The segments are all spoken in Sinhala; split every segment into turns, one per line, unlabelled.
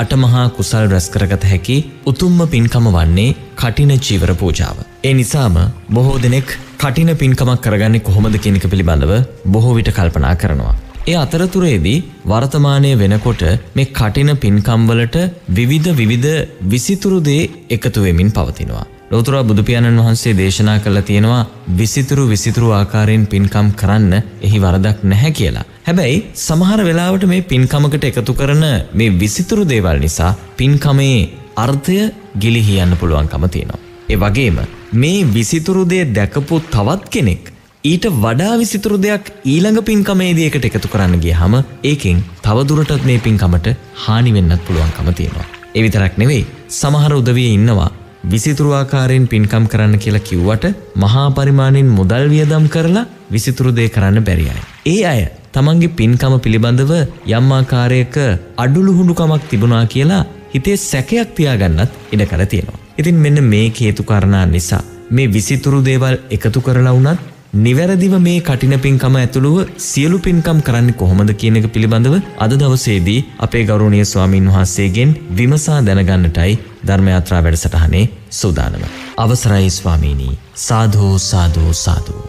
අටමහා කුසල් රැස්කරගත හැකි උතුම්ම පින්කම වන්නේ කටින චීවර පූජාව. ඒ නිසාම බොහෝ දෙනෙක් කටින පින්කමක් කරගන්නේ කොහොමද කෙනෙක පිළිබඳව බොහෝ විට කල්පනා කරනවා. ඒ අතරතුරේදී වර්තමානය වෙනකොට මේ කටින පින්කම්වලට විවිධ විවිධ විසිතුරු දේ එකතු වෙමින් පවතිනවා. ලෝතුරා බුදුපියාණන් වහන්සේ දේශනා කළා තියෙනවා විසිතුරු විසිතුරු ආකාරයෙන් පින්කම් කරන්න එහි වරදක් නැහැ කියලා. හැබැයි සමහර වෙලාවට මේ පින්කමකට එකතු කරන මේ විසිතුරු දේවල් නිසා පින්කමේ අර්ථය ගිලිහි යන්න පුළුවන්කම තියෙනවා. ඒ වගේම මේ විසිතුරු දේ දැකපු තවත් කෙනෙක් ඊට වඩා විසිතුරු දෙයක් ඊළඟ පින්කමේදී එකට එකතු කරන්න ගියහම ඒකෙන් තවදුරටත් මේ පින්කමට හානි වෙන්නත් පුළුවන්කම තියෙනවා. ඒ විතරක් නෙවෙයි සමහර උදවිය ඉන්නවා විසිතුරු ආකාරයෙන් පින්කම් කරන්න කියලා කිව්වට මහා පරිමාණයෙන් මුදල් වියදම් කරලා විසිතුරු දේ කරන්න බැරි අය. ඒ අය තමන්ගේ පින්කම පිළිබඳව යම් ආකාරයක අඩුලුහුණුකමක් තිබුණා කියලා හිතේ සැකයක් තියාගන්නත් ඉඩ කර තියෙනවා. ඉතින් මෙන්න මේ හේතු කාරණා නිසා මේ විසිතුරු දේවල් එකතු කරලා වුණත් නිවැරදිව මේ කටින පින්කම ඇතුළුව සියලු පින්කම් කරන්නේ කොහොමද කියන එක පිළිබඳව අද දවසේදී අපේ ගෞරවනීය ස්වාමින් වහන්සේගෙන් විමසා දැනගන්නටයි ධර්මයාත්‍රා වැඩසටහනේ සූදානම. අවසරයි ස්වාමීනී සාධූ සාධූ සාධූ.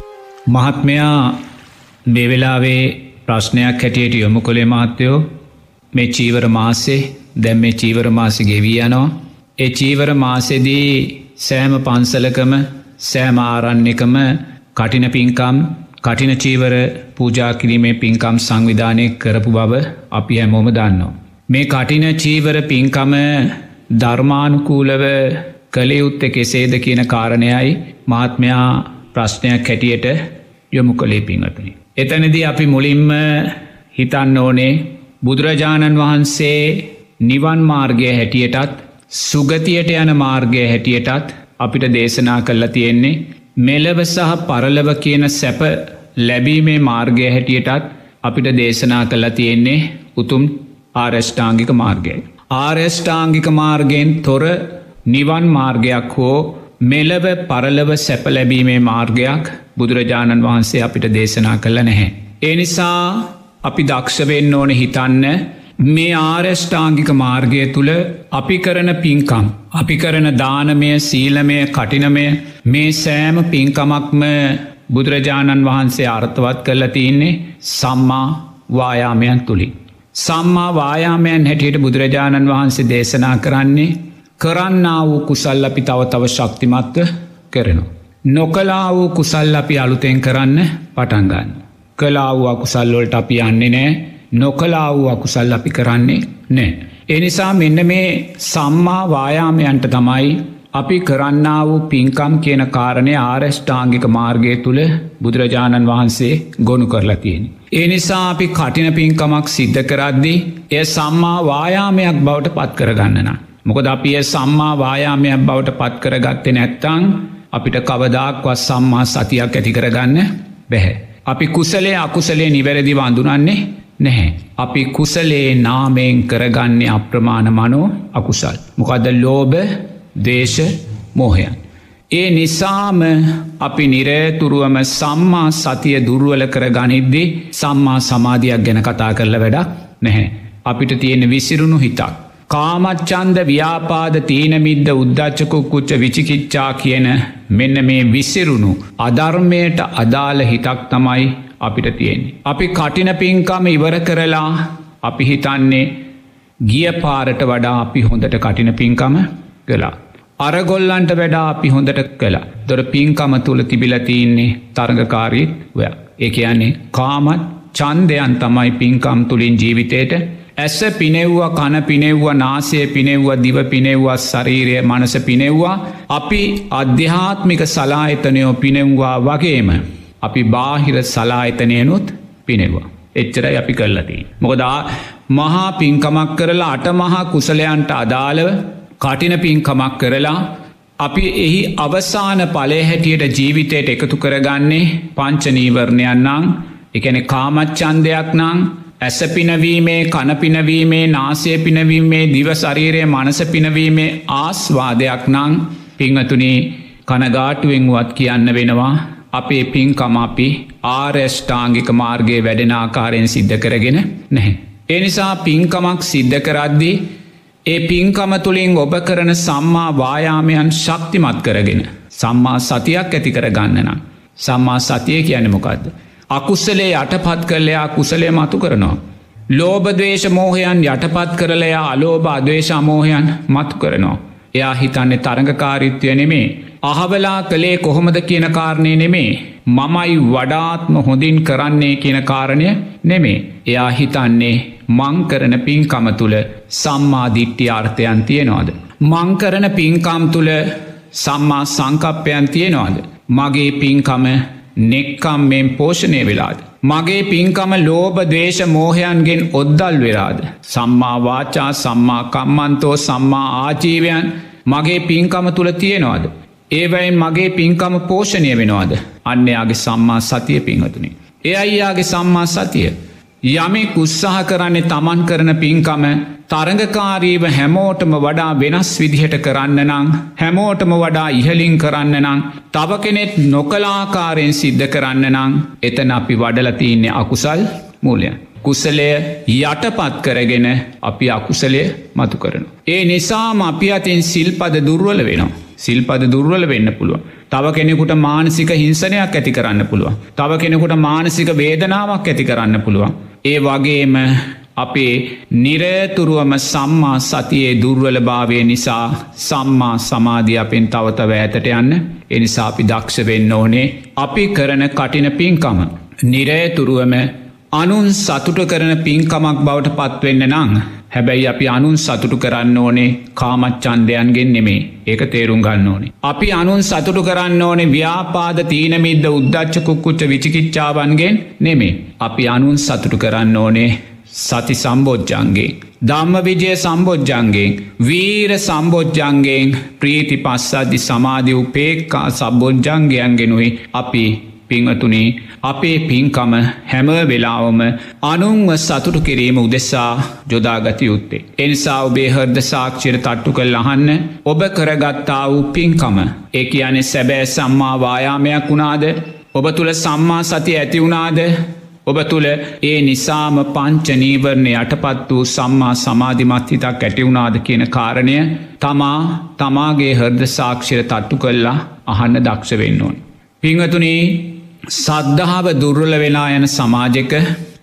මහත්මයා මේ වෙලාවේ ප්‍රශ්නයක් හැටියට යොමු කොළේ මහත්තයෝ මේ චීවර මාසේ දැම් මේ චීවර මාසි ගෙවී යනවා. ඒ චීවර මාසෙදී සෑම පන්සලකම සෑම ආරන්නකම කටින පින්කම් කටින චීවර පූජා කිරීමේ පින්කම් සංවිධානය කරපු බව අපි හැමෝම දන්නවා. මේ කටින චීවර පින්කම ධර්මානුකූලව කළයුත්ත කෙසේද කියන කාරණයයි මහත්මයා ප්‍රශ්නයක් හැටියට යොමු කළේ පින්වතුනි. එතනදී අපි මුලින්ම හිතන්න ඕනේ බුදුරජාණන් වහන්සේ නිවන් මාර්ගය හැටියටත් සුගතියට යන මාර්ගය හැටියටත් අපිට දේශනා කල්ලා තියෙන්නේ මෙලව සහ පරලව කියන සැප ලැබීමේ මාර්ගය හැටියටත් අපිට දේශනා කල්ලා තියෙන්නේ උතුම් ආරෂ්ඨාංගික මාර්ගය. ආරෂ්ඨාංගික මාර්ගයෙන් තොර නිවන් මාර්ගයක් හෝ මෙලව පරලව සැප ලැබීමේ මාර්ගයක් බුදුරජාණන් වහන්සේ අපිට දේශනා කළ නැහැ. ඒ නිසා අපි දක්ෂවෙන්න ඕන හිතන්න මේ ආරෂ්ඨාංගික මාර්ගය තුළ අපි කරන පින්කම්. අපි කරන දානමය සීලමය කටිනමය මේ සෑම පින්කමක්ම බුදුරජාණන් වහන්සේ අර්ථවත් කරලා තියන්නේ සම්මා වායාමයන් තුළින්. සම්මා වායාමයන් හැටියට බුදුරජාණන් වහන්සේ දේශනා කරන්නේ කරන්නා වූ කුසල් අපි තව තව ශක්තිමත්ව කරනු. නොකලා වූ කුසල් අපි අලුතෙන් කරන්න පටන්ගන්න. කලා වූ අකුසල්ලොල්ට අපි යන්නේ නෑ නොකලා වූ අකුසල් අපි කරන්නේ නෑ. එනිසා මෙන්න මේ සම්මා වායාමයන්ට තමයි අපි කරන්න වූ පින්කම් කියන කාරණය ආරෂ්ඨාංගික මාර්ගය තුළ බුදුරජාණන් වහන්සේ ගොුණු කරලා තියෙන. ඒ නිසා අපි කටින පින්කමක් සිද්ධ කරද්දි එය සම්මා වායාමයක් බවට පත් කරගන්නන. මොකද අපිය සම්මා වායාමයක් බවට පත් කරගත්තේ නැත්තං අපිට කවදාක්වත් සම්මා සතියක් ඇති කරගන්න බැහැ. අපි කුසලේ අකුසලේ නිවැරදි වඳුනන්නේ නැහැ. අපි කුසලේ නාමයෙන් කරගන්නේ අප්‍රමාණ මනෝ අකුසල්. මොකද ලෝබ දේශ මෝහයන්. ඒ නිසාම අපි නිරේතුරුවම සම්මා සතිය දුරුවල කර ගනිද්දි සම්මා සමාධයක් ගැන කතා කරල වැඩක් නැහැ. අපිට තියෙන විසිරුණු හිතක්. කාමච්චන්ද ව්‍යාපාද තීනමිද්ද උද්දච්චකුක්කුච්ච විචිකිච්චා කියන මෙන්න මේ විසිරුණු අධර්මයට අදාළ හිතක් තමයි අපිට තියෙන්නේ. අපි කටින පින්කම ඉවර කරලා අපි හිතන්නේ ගිය පාරට වඩා අපි හොඳට කටින පින්කම කලා. අරගොල්ලන්ට වැඩා අපි හොඳට කලා දොර පින්කම තුළ තිබිලතින්නේ තරගකාරීත් ඔය ඒ කියන්නේ කාමත් චන්දයන් තමයි පින්කම් තුළින් ජීවිතයට ඇස පිනෙව්වා කන පිනෙව්වා නාසය පිනෙව්වා දිව පිනෙව්වා ශරීරය මනස පිනෙව්වා අපි අධ්‍යාත්මික සලාහිතනයෝ පිනෙව්වා වගේම අපි බාහිර සලාහිතනයනුත් පිනෙවා. එච්චරයි අපි කරලදී. මොකදා මහා පින්කමක් කරලා අට මහා කුසලයන්ට අදාළව කටින පින්කමක් කරලා අපි එහි අවසාන පලේ හැටියට ජීවිතයට එකතු කරගන්නේ පංචනීවරණයන්නම් එකන කාමච්චන්දයක් නං ඇස පිනවීමේ කනපිනවීමේ නාසය පිනවීමේ දිව ශරීරය මනස පිනවීමේ ආස්වාදයක් නං පිංහතුනේ කනගාටුවෙන් වුවත් කියන්න වෙනවා අපේ පින්කම අපි ආර්යෂ්ඨාංගික මාර්ගයේ වැඩෙන ආකාරයෙන් සිද්ධ කරගෙන නැහැ. එනිසා පින්කමක් සිද්ධ කරද්දී ඒ පින්කම තුළින් ඔබ කරන සම්මා වායාමයන් ශක්තිමත් කරගෙන. සම්මා සතියක් ඇති කර ගන්නනම්. සම්මා සතිය කියන මොකක්ද. අකුස්සලේ යටපත් කරලයා කුසලය මතු කරනවා. ලෝබදවේශ මෝහයන් යටපත් කරලයා අලෝභ අදවේශමෝහයන් මතු කරනවා. එයා හිතන්නේ තරඟකාරිත්වය නෙමේ. අහවලා කළේ කොහොමද කියන කාරණය නෙමේ. මමයි වඩාත්ම හොඳින් කරන්නේ කියන කාරණය නෙමේ. එයා හිතන්නේ මංකරන පින්කම තුළ සම්මාධිට්ටි අර්ථයන් තියෙනවාද. මංකරන පින්කම් තුළ සම්මා සංකප්පයන් තියෙනවාද. මගේ පින්කම නෙක්කම් මෙෙන් පෝෂණය වෙලාද. මගේ පින්කම ලෝබ දවේශ මෝහයන්ගෙන් ඔද්දල් වෙරාද. සම්මා වාචා සම්මා කම්මන්තෝ සම්මා ආජීවයන් මගේ පින්කම තුළ තියෙනවාද. ඒවයින් මගේ පින්කම පෝෂණය වෙනවාද. අන්නයාගේ සම්මා සතිය පින්හතුනි. එය අයියාගේ සම්මා සතිය. යමෙක් උත්සාහ කරන්නේ තමන් කරන පින්කම තරඟකාරීව හැමෝටම වඩා වෙනස් විදිහට කරන්න නං හැමෝටම වඩා ඉහලින් කරන්න නං තව කෙනෙත් නොකලාකාරයෙන් සිද්ධ කරන්න නං එතන අපි වඩලතින්නේ අකුසල් මූලය. කුසලය යටපත් කරගෙන අපි අකුසලය මතු කරන. ඒ නිසාම අපි අතින් සිල්පද දුර්වල වෙනවා. සිල්පද දුර්වල වෙන්න පුළුව. තව කෙනෙකුට මානසික හිංසනයක් ඇති කරන්න පුළුව. තව කෙනෙකුට මානසික වේදනාවක් ඇති කරන්න පුළුවන්. ඒ වගේම අපේ නිරතුරුවම සම්මා සතියේ දුර්වලභාවය නිසා සම්මා සමාධිය අපෙන් තවතව ඇතට යන්න එනිසා අපි දක්ෂ වෙන්න ඕනේ අපි කරන කටින පින්කම. නිරේතුරුවම අනුන් සතුට කරන පින්කමක් බවට පත්වෙන්න නං. හැබැයි අපි අනුන් සතුටු කරන්න ඕනේ කාමච්චන්දයන්ගෙන් නෙමේ ඒක තේරුම් ගන්න ඕනේ. අපි අනුන් සතුටු කරන්න ඕනේ ව්‍යාපාද තීනමිද්ද උද්දච්ච කුක්කුච්ච විචිකිච්චාවන්ගෙන් නෙමේ. අපි අනුන් සතුටු කරන්න ඕනේ සති සම්බෝජ්ජන්ගේ. ධම්ම විජය සම්බෝජ්ජන්ගෙන් වීර සම්බෝජ්ජන්ගෙන් ප්‍රීති පස්සද්ධි සමාධි උපේක්කා සබෝජ්ජන්ගයන්ගෙනුයි අපි පිංහතුනේ අපේ පින්කම හැම වෙලාවම අනුන්ව සතුටු කිරීම උදෙසා ජොදාගත යුත්තේ. එනිසා ඔබේ හර්ද සාක්ෂිර තට්ටු කල් අහන්න ඔබ කරගත්තා වූ පින්කම. ඒ අනෙ සැබෑ සම්මා වායාමයක් වුණාද ඔබ තුළ සම්මා සති ඇති වුණාද ඔබ තුළ ඒ නිසාම පංචනීවරණය යටපත් වූ සම්මා සමාධිමත් හිතක් ඇටිවුනාද කියන කාරණය තමා තමාගේ හර්ද සාක්ෂිර තට්ටු කල්ලා අහන්න දක්ෂ වෙන්න ඕන්. පිංහතුනී සද්ධාව දුර්වල වෙලා යන සමාජක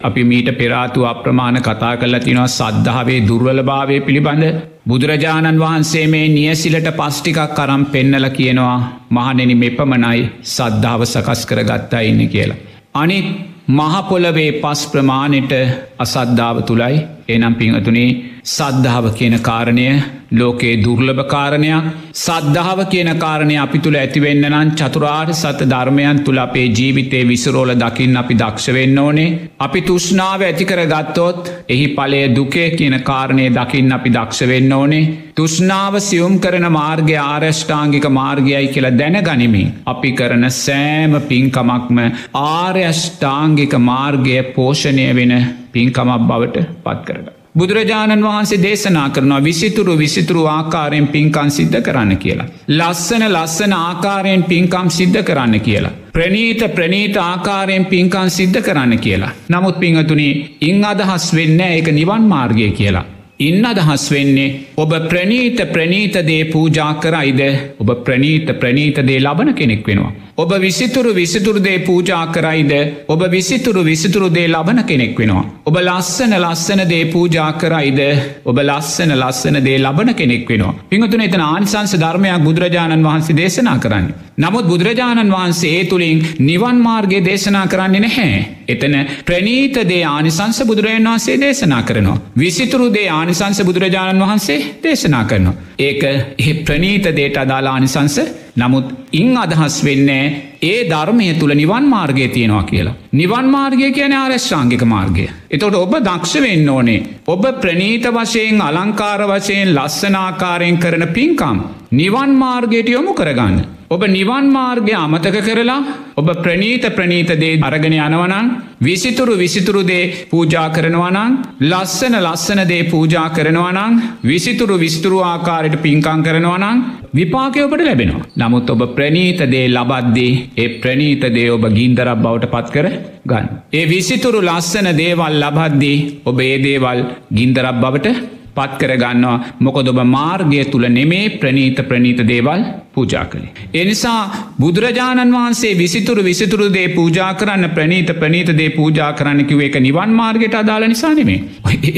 අපි මීට පෙරාතු අප්‍රමාණ කතා කල්ලා තිනවා සද්ධාවේ දුර්වල භාවය පිළිබඳ බුදුරජාණන් වහන්සේ මේ නියසිලට පස්්ටිකක් කරම් පෙන්නල කියනවා මහනෙනි මෙපමණයි සද්ධාව සකස් කර ගත්තා ඉන්න කියලා. අනිත් මහපොලවේ පස් ප්‍රමාණයට අසද්ධාව තුළයි එනම් පිංහතුනේ සද්ධාව කියන කාරණය ලෝකයේ දුර්ලභ කාරණයක්. සද්ධාව කියන කාරණය අපි තුළ ඇතිවෙන්න නම් චතුරාර් සත ධර්මයන් තුළ අපේ ජීවිතේ විසරෝල දකිින් අපි දක්ෂවෙන්න ඕනේ. අපි තුෂ්නාව ඇතිකර ගත්තොත් එහි පලේ දුකේ කියන කාරණය දකිින් අපි දක්ෂවෙන්න ඕනේ. තුෂ්නාව සියුම් කරන මාර්ගය ආර්යෂ්ඨාංගික මාර්ගයයි කියලා දැන ගනිමින් අපි කරන සෑම පින්කමක්ම ආර්යෂ්ඨාංගික මාර්ගය පෝෂණය වෙන පින්කමක් බවට පත් කරග. බුදුරජාණන් වහන්සේ දේශනා කරනවා විසිතුරු විසිතුරු ආකාරයෙන් පින්කන් සිද්ධ කරන්න කියලා. ලස්සන ලස්සන ආකාරයෙන් පින්කම් සිද්ධ කරන්න කියලා. ප්‍රනීත ප්‍රනීත ආකාරයෙන් පින්කන් සිද්ධ කරන්න කියලා. නමුත් පිංහතුනි ඉං අදහස් වෙන්න එක නිවන් මාර්ගය කියලා. ඉන්න අදහස් වෙන්නේ ඔබ ප්‍රනීත ප්‍රනීතදේ පූජා කරයිද ඔබ ප්‍රනීත ප්‍රනීතදේ ලබන කෙනෙක් වෙනවා. ඔබ විසිතුරු විසිතුරුදේ පූජා කරයිද ඔබ විසිතුරු විසිතුරුදේ ලබන කෙනෙක් වෙනවා. ඔබ ලස්සන ලස්සන දේ පූජා කරයිද ඔබ ලස්සන ලස්සන දේ ලබන කෙනෙක් වෙනවා. පිංහතුන එතන ආනිසංස ධර්මයක් බුදුරජාණන් වහන්සේ දේශනා කරන්න. නමුත් බුදුරජාණන් වහන්සේ ඒ තුළින් නිවන් මාර්ගය දේශනා කරන්නේ නැහැ. එතන ප්‍රනීතදේ ආනිසංස බුදුරජන් වහන්සේ දේශනා කරනවා. විසිතුරුදේ ආනිසංස බුදුරජාණන් වහන්සේ දේශනා කරනවා. ඒක එ ප්‍රනීතදේට අදාලා ආනිසංස නමුත් ඉං අදහස් වෙන්නේ ඒ ධර්මය තුළ නිවන් මාර්ගය තියෙනවා කියලා. නිවන් මාර්ගය කියන ආරශ්ාංගික මාර්ගය. එතොට ඔබ දක්ෂ වෙන්න ඕනේ. ඔබ ප්‍රනීත වශයෙන් අලංකාර වශයෙන් ලස්සනාකාරයෙන් කරන පින්කම්. නිවන් මාර්ගයට යොමු කරගන්න. ඔබ නිවන් මාර්ගය අමතක කරලා ඔබ ප්‍රනීත ප්‍රනීතදේ අරගෙන යනවනං විසිතුරු විසිතුරුදේ පූජා කරනවනං ලස්සන ලස්සනදේ පූජා කරනවනං විසිතුරු විස්තුරු ආකාරයට පින්කං කරනවනං විපාකයඔබට ලැබෙනවා. නමුත් ඔබ ප්‍රනීතදේ ලබද්දී ඒ ප්‍රනීතදේ ඔබ ගින්දරක් බවට පත් කර ගන්න. ඒ විසිතුරු ලස්සන දේවල් ලබද්දී ඔබ ඒ දේවල් ගින්දරක් බවට පත් කරගන්නවා මොකොද ඔබ මාර්ගය තුළ නෙමේ ප්‍රනීත ප්‍රනීත දේවල් පූජා කළේ. එනිසා බුදුරජාණන් වහන්සේ විසිතුරු විසිතුරු දේ පූජා කරන්න ප්‍රනීත ප්‍රනීත දේ පූජා කරන්න කිව එක නිවන් මාර්ගයට අදාළ නිසා නෙමේ.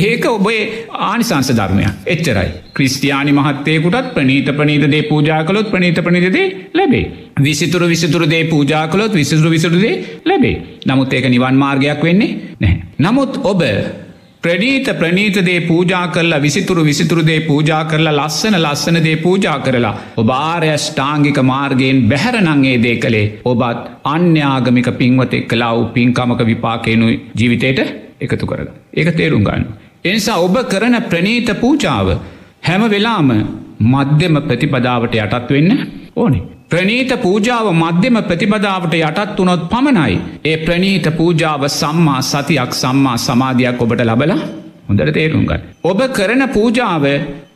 ඒක ඔබේ ආනිසංස ධර්මය එච්චරයි. ක්‍රස්ටයානි මහත්තයකුටත් ප්‍රනීත ප්‍රනීත දේ පූජා කළොත් ප්‍රනීත ප්‍රනිතදේ ලැබේ. විසිතුරු විසිතුරු දේ පූජා කළොත් විසිතුරු විසිරුදේ ලැබේ. නමුත් ඒක නිවන් මාර්ගයක් වෙන්නේ නැහැ. නමුත් ඔබ ප්‍රනීත ප්‍රනීතදේ පූජා කරලා විසිතුරු විසිතුරුදේ පූජා කරලා ලස්සන ලස්සනදේ පූජා කරලා ඔබාරය ෂ්ටාංගික මාර්ගයෙන් බැහැරනංගේ දේ කළේ ඔබත් අන්‍යාගමික පින්වතෙක් කලාව පින්කමක විපාකයනු ජීවිතයට එකතු කරග. ඒක තේරුම් ගන්න. එනිසා ඔබ කරන ප්‍රනීත පූජාව හැම වෙලාම මධ්‍යම ප්‍රතිපදාවට යටත් වෙන්න ඕනේ. ප්‍රනීත පූජාව මධ්‍යම ප්‍රතිපදාවට යටත් වනොත් පමණයි. ඒ ප්‍රනීත පූජාව සම්මා සතියක් සම්මා සමාධයක් ඔබට ලබල හොඳට තේරුම්ගන්න. ඔබ කරන පූජාව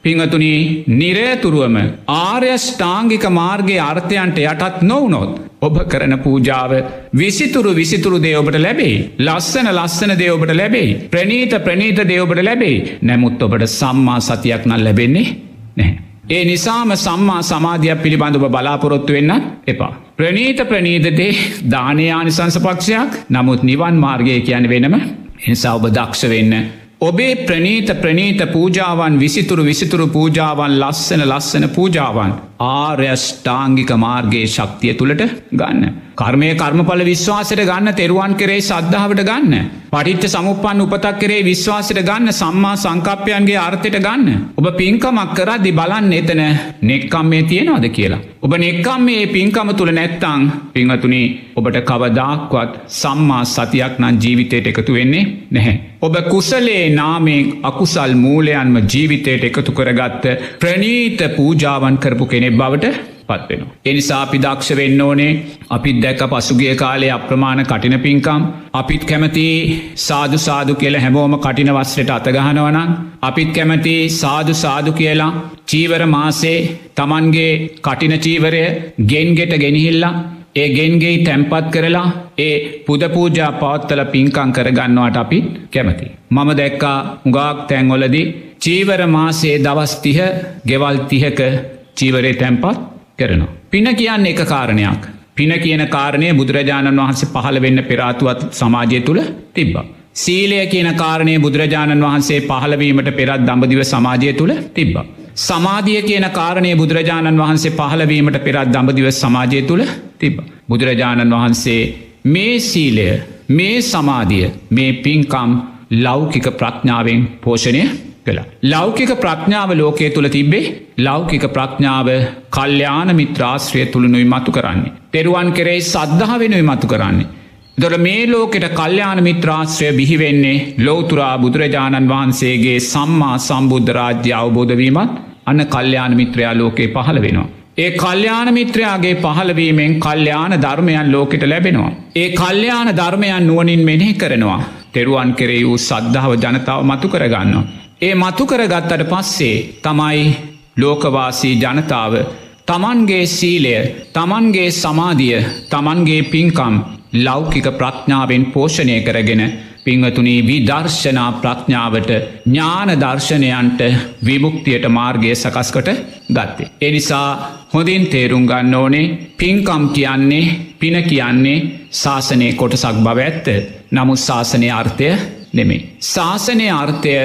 පිංහතුනී නිරේතුරුවම ආර්යෂ්ඨාංගික මාර්ගගේ අර්ථයන්ට යටත් නොවනොත්. ඔබ කරන පූජාව විසිතුරු විසිතුරු දේ ඔබට ලැබේ. ලස්සන ලස්සන දේ ඔබට ලැබේ. ප්‍රනීත ප්‍රනීත දේ ඔබට ලැබේ. නැමුත් ඔබට සම්මා සතියක් නල් ලැබෙන්නේ නැහැ. ඒ නිසාම සම්මා සමාධයක් පිළිබඳව බලාපොරොත්තු වෙන්න එපා. ප්‍රනීත ප්‍රනීතදේ දානයානිසංසපක්ෂයක් නමුත් නිවන් මාර්ගය කියන වෙනම එනිසා ඔබ දක්ෂ වෙන්න ඔබේ ප්‍රනීත ප්‍රනීත පූජාවන් විසිතුරු විසිතුරු පූජාවන් ලස්සන ලස්සන පූජාවන් ආර්යෂ්ඨාංගික මාර්ගයේ ශක්තිය තුළට ගන්න. කර්මය කර්මඵල විශ්වාසයට ගන්න තෙරුවන් කරේ සද්ධාවට ගන්න. පටිච්ච සමුපන් උපතක් කරේ විශ්වාසයට ගන්න සම්මා සංකප්පයන්ගේ අර්ථයට ගන්න. ඔබ පින්කමක් කරද්දි බලන්න එතන නෙක්කම් මේ තියෙනවාද කියලා. ඔබ නෙක්කම් මේ පින්කම තුළ නැත්තං පිංහතුනි ඔබට කවදාක්වත් සම්මා සතියක් නම් ජීවිතයට එකතු වෙන්නේ නැහැ. ඔබ කුසලේ නාමෙන් අකුසල් මූලයන්ම ජීවිතයට එකතු කරගත්ත ප්‍රනීත පූජාවන් කරපු කෙනෙක් බවට පත්වෙන. එනිසා අපි දක්ෂ වෙන්න ඕනේ අපිත් දැක පසුගිය කාලේ අප්‍රමාණ කටින පින්කම් අපිත් කැමති සාදු සාදු කියල හැමෝම කටින වස්රට අතගහනවනම් අපිත් කැමති සාදු සාදු කියලා චීවර මාසේ තමන්ගේ කටින චීවරය ගෙන්ගෙට ගෙනහිල්ලා ඒ ගෙන්ගේ තැම්පත් කරලා ඒ පුදපූජා පවත්තල පින්කං කරගන්නවාට අපි කැමති. මම දැක්කා උගාක් තැන්වොලදී චීවර මාසේ දවස්තිහ ගෙවල් තිහක චීවරේ තැම්පත් කරනවා. පින කියන්න එක කාරණයක්. පින කියන කාරණය බුදුරජාණන් වහන්සේ පහළ වෙන්න පෙරාතුවත් සමාජය තුළ තිබ්බ. සීලය කියන කාරණය බුදුරජාණන් වහන්සේ පහළවීමට පෙරත් දම්ඹදිව සමාජය තුළ තිබ්බ. සමාධිය කියන කාරණය බුදුරජාණන් වහන්සේ පහළවීමට පෙරත් දම්ඹදිව සමාජය තුළ තිබ. බුදුරජාණන් වහන්සේ මේ සීලය මේ සමාධිය මේ පින්කම් ලෞකික ප්‍රඥාවෙන් පෝෂණය කළා. ලෞකික ප්‍රඥාව ලෝකයේ තුළ තිබ්බේ ලෞකික ප්‍රඥාව කල්්‍යයාන මිත්‍රාශ්‍රය තුළනුයි මතු කරන්නේ. තෙරුවන් කරේ සද්ධහ වෙනුයි මතු කරන්නේ. දොර මේ ලෝකෙට කල්්‍යයාන මිත්‍රාශ්‍රය බිහිවෙන්නේ ලෝතුරා බුදුරජාණන් වහන්සේගේ සම්මා සම්බුද්ධ රාජ්‍ය අවබෝධවීමත් අන්න කල්්‍යයාන මිත්‍රයා ලෝකයේ පහළ වෙනවා. ඒ කල්්‍යයාන මිත්‍රයාගේ පහළවීමෙන් කල්්‍යයාන ධර්මයන් ලෝකෙට ලැබෙනවා. ඒ කල්්‍යයාන ධර්මයන් නුවනින් මෙනෙහි කරනවා. තෙරුවන් කෙරේ වූ සද්ධාව ජනතාව මතු කරගන්නවා. ඒ මතු කරගත්තට පස්සේ තමයි ලෝකවාසී ජනතාව තමන්ගේ සීලය තමන්ගේ සමාධිය තමන්ගේ පින්කම් ලෞකික ප්‍රඥාවෙන් පෝෂණය කරගෙන පිංහතුනී විදර්ශනා ප්‍රඥාවට ඥාන දර්ශනයන්ට විමුක්තියට මාර්ගය සකස්කොට ගත්තේ. එනිසා හොඳින් තේරුම් ගන්න ඕනේ පින්කම් කියන්නේ පින කියන්නේ ශාසනය කොටසක් බව ඇත්ත නමුත් ශාසනය අර්ථය නෙමේ. ශාසනය අර්ථය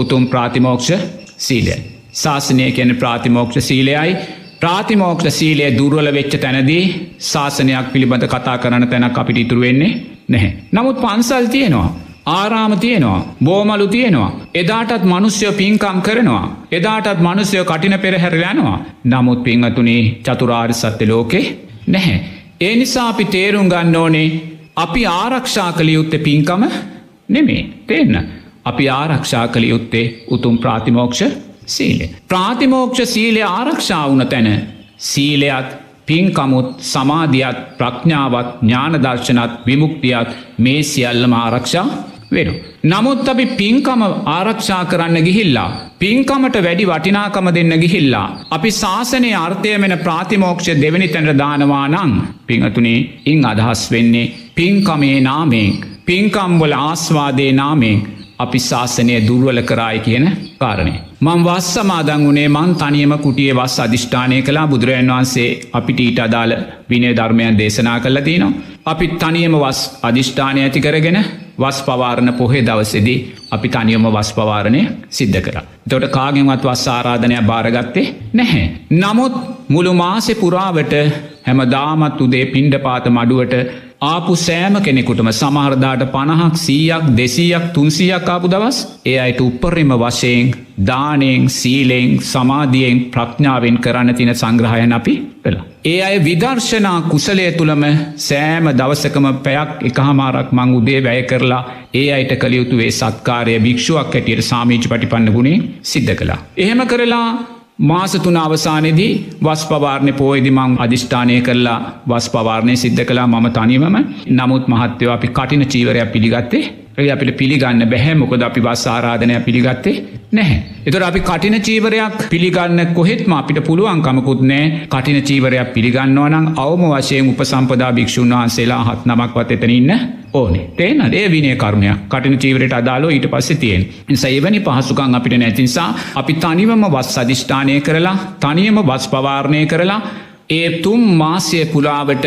උතුම් ප්‍රාතිමෝක්ෂ සීලය. ශාසනය කියන ප්‍රාතිමෝක්ෂ සීලයයි ප්‍රාතිමෝක්ෂ සීලය දුර්වල වෙච්ච තැනදී ශාසනයක් පිළිබඳ කතා කරන තැනක් අපිට ඉතුරුවෙන්නේ නැහැ. නමුත් පන්සල් තියෙනවා. ආරාම තියෙනවා බෝමලු තියෙනවා. එදාටත් මනුස්්‍යයෝ පින්කම් කරනවා. එදාටත් මනුස්්‍යයෝ කටින පෙරහැර යනවා. නමුත් පිංහතුනේ චතුරාර් සත්‍ය ලෝකෙ නැහැ. ඒ නිසා අපි තේරුම් ගන්න ඕනේ අපි ආරක්ෂා කළ යුත්ත පින්කම නෙමේ තේන්න. අපි ආරක්ෂා කළ යුත්තේ උතුම් ප්‍රාතිමෝක්ෂ සීලය. ප්‍රාතිමෝක්ෂ සීලය ආරක්ෂා වුන තැන සීලයත් පින්කමුත් සමාධියත් ප්‍රඥාවත් ඥානදර්ශනත් විමුක්තියත් මේ සියල්ලම ආරක්ෂා වෙන. නමුත් අපි පින්කම ආරක්ෂා කරන්න ගිහිල්ලා. පින්කමට වැඩි වටිනාකම දෙන්න ගිහිල්ලා. අපි ශාසනය අර්ථය මෙන ප්‍රාතිමෝක්ෂ දෙවැනි තැනට දානවා නං පිංහතුනේ ඉං අදහස් වෙන්නේ පින්කමේ නාමෙන් පින්කම්වල ආස්වාදේ නාමෙන් අපි ශාසනය දුර්වල කරායි කියන කාරණය. මං වස් සමාදං වනේ මං තනියම කුටිය වස් අධිෂ්ඨානය කලා බුදුරජන් වහන්සේ අපිට ඊට අදාළ විනය ධර්මයන් දේශනා කල්ල තිනවා. අපි තනියම වස් අධිෂ්ඨානය ඇති කරගෙන වස් පවාරණ පොහේ දවසෙදී අපි තනියම වස් පවාරණය සිද්ධ කර. තොට කාගෙන්වත් වස් ආරාධනය භාරගත්තේ නැහැ. නමුත් මුළු මාසෙ පුරාවට හැම දාමත් උදේ පින්ඩ පාත මඩුවට ආපු සෑම කෙනෙකුටම සමහරදාට පණහක් සීයක් දෙසීයක් තුන්සියක් ආපු දවස් ඒ අයට උපරිම වශයෙන් දානයෙන් සීලෙෙන් සමාධියෙන් ප්‍රඥාවෙන් කරන්න තින සංග්‍රහයන අපි වෙලා. ඒ අය විදර්ශනා කුසලය තුළම සෑම දවසකම පැයක් එකහමාරක් මං උදේ වැය කරලා ඒ අයට කළයුතුවේ සත්කාරය භික්ෂුවක් ඇටියට සාමීච පටිපන්න ගුණේ සිද්ධ කළා. එහෙම කරලා මාසතුන අවසානයේදී වස් පවාරණය පෝයදි මං අධිෂ්ඨානය කරලා වස් පවාරණය සිද්ධ කලා මම තනිවම නමුත් මහත්‍යව අපි කටින චීවරයක් පිළිගත්තේ අපිට පිළිගන්න බැහැ. මොකද අපි වස් ආරාධනය පිළිගත්තේ නැහැ. එතර අපි කටින චීවරයක් පිළිගන්න කොහෙත්ම අපිට පුළුවන්කමකුත් නෑ. කටින චීවරයක් පිළිගන්නවා නම් අවම වශයෙන් උපසම්පදා භික්ෂූන් වහන්සේලා හත් නමක්වත් එතනඉන්න ඕනේ. තේන ඒ විනේ කරුණයක් කටින චීවරයට අදාලෝ ඊට පස්සෙ තියෙන්. සයිවැනි පහසුකං අපිට නැතිනිසා අපි තනිවම වස් අධිෂ්ඨානය කරලා තනියම වස් පවාරණය කරලා ඒ තුම් මාසය පුලාවට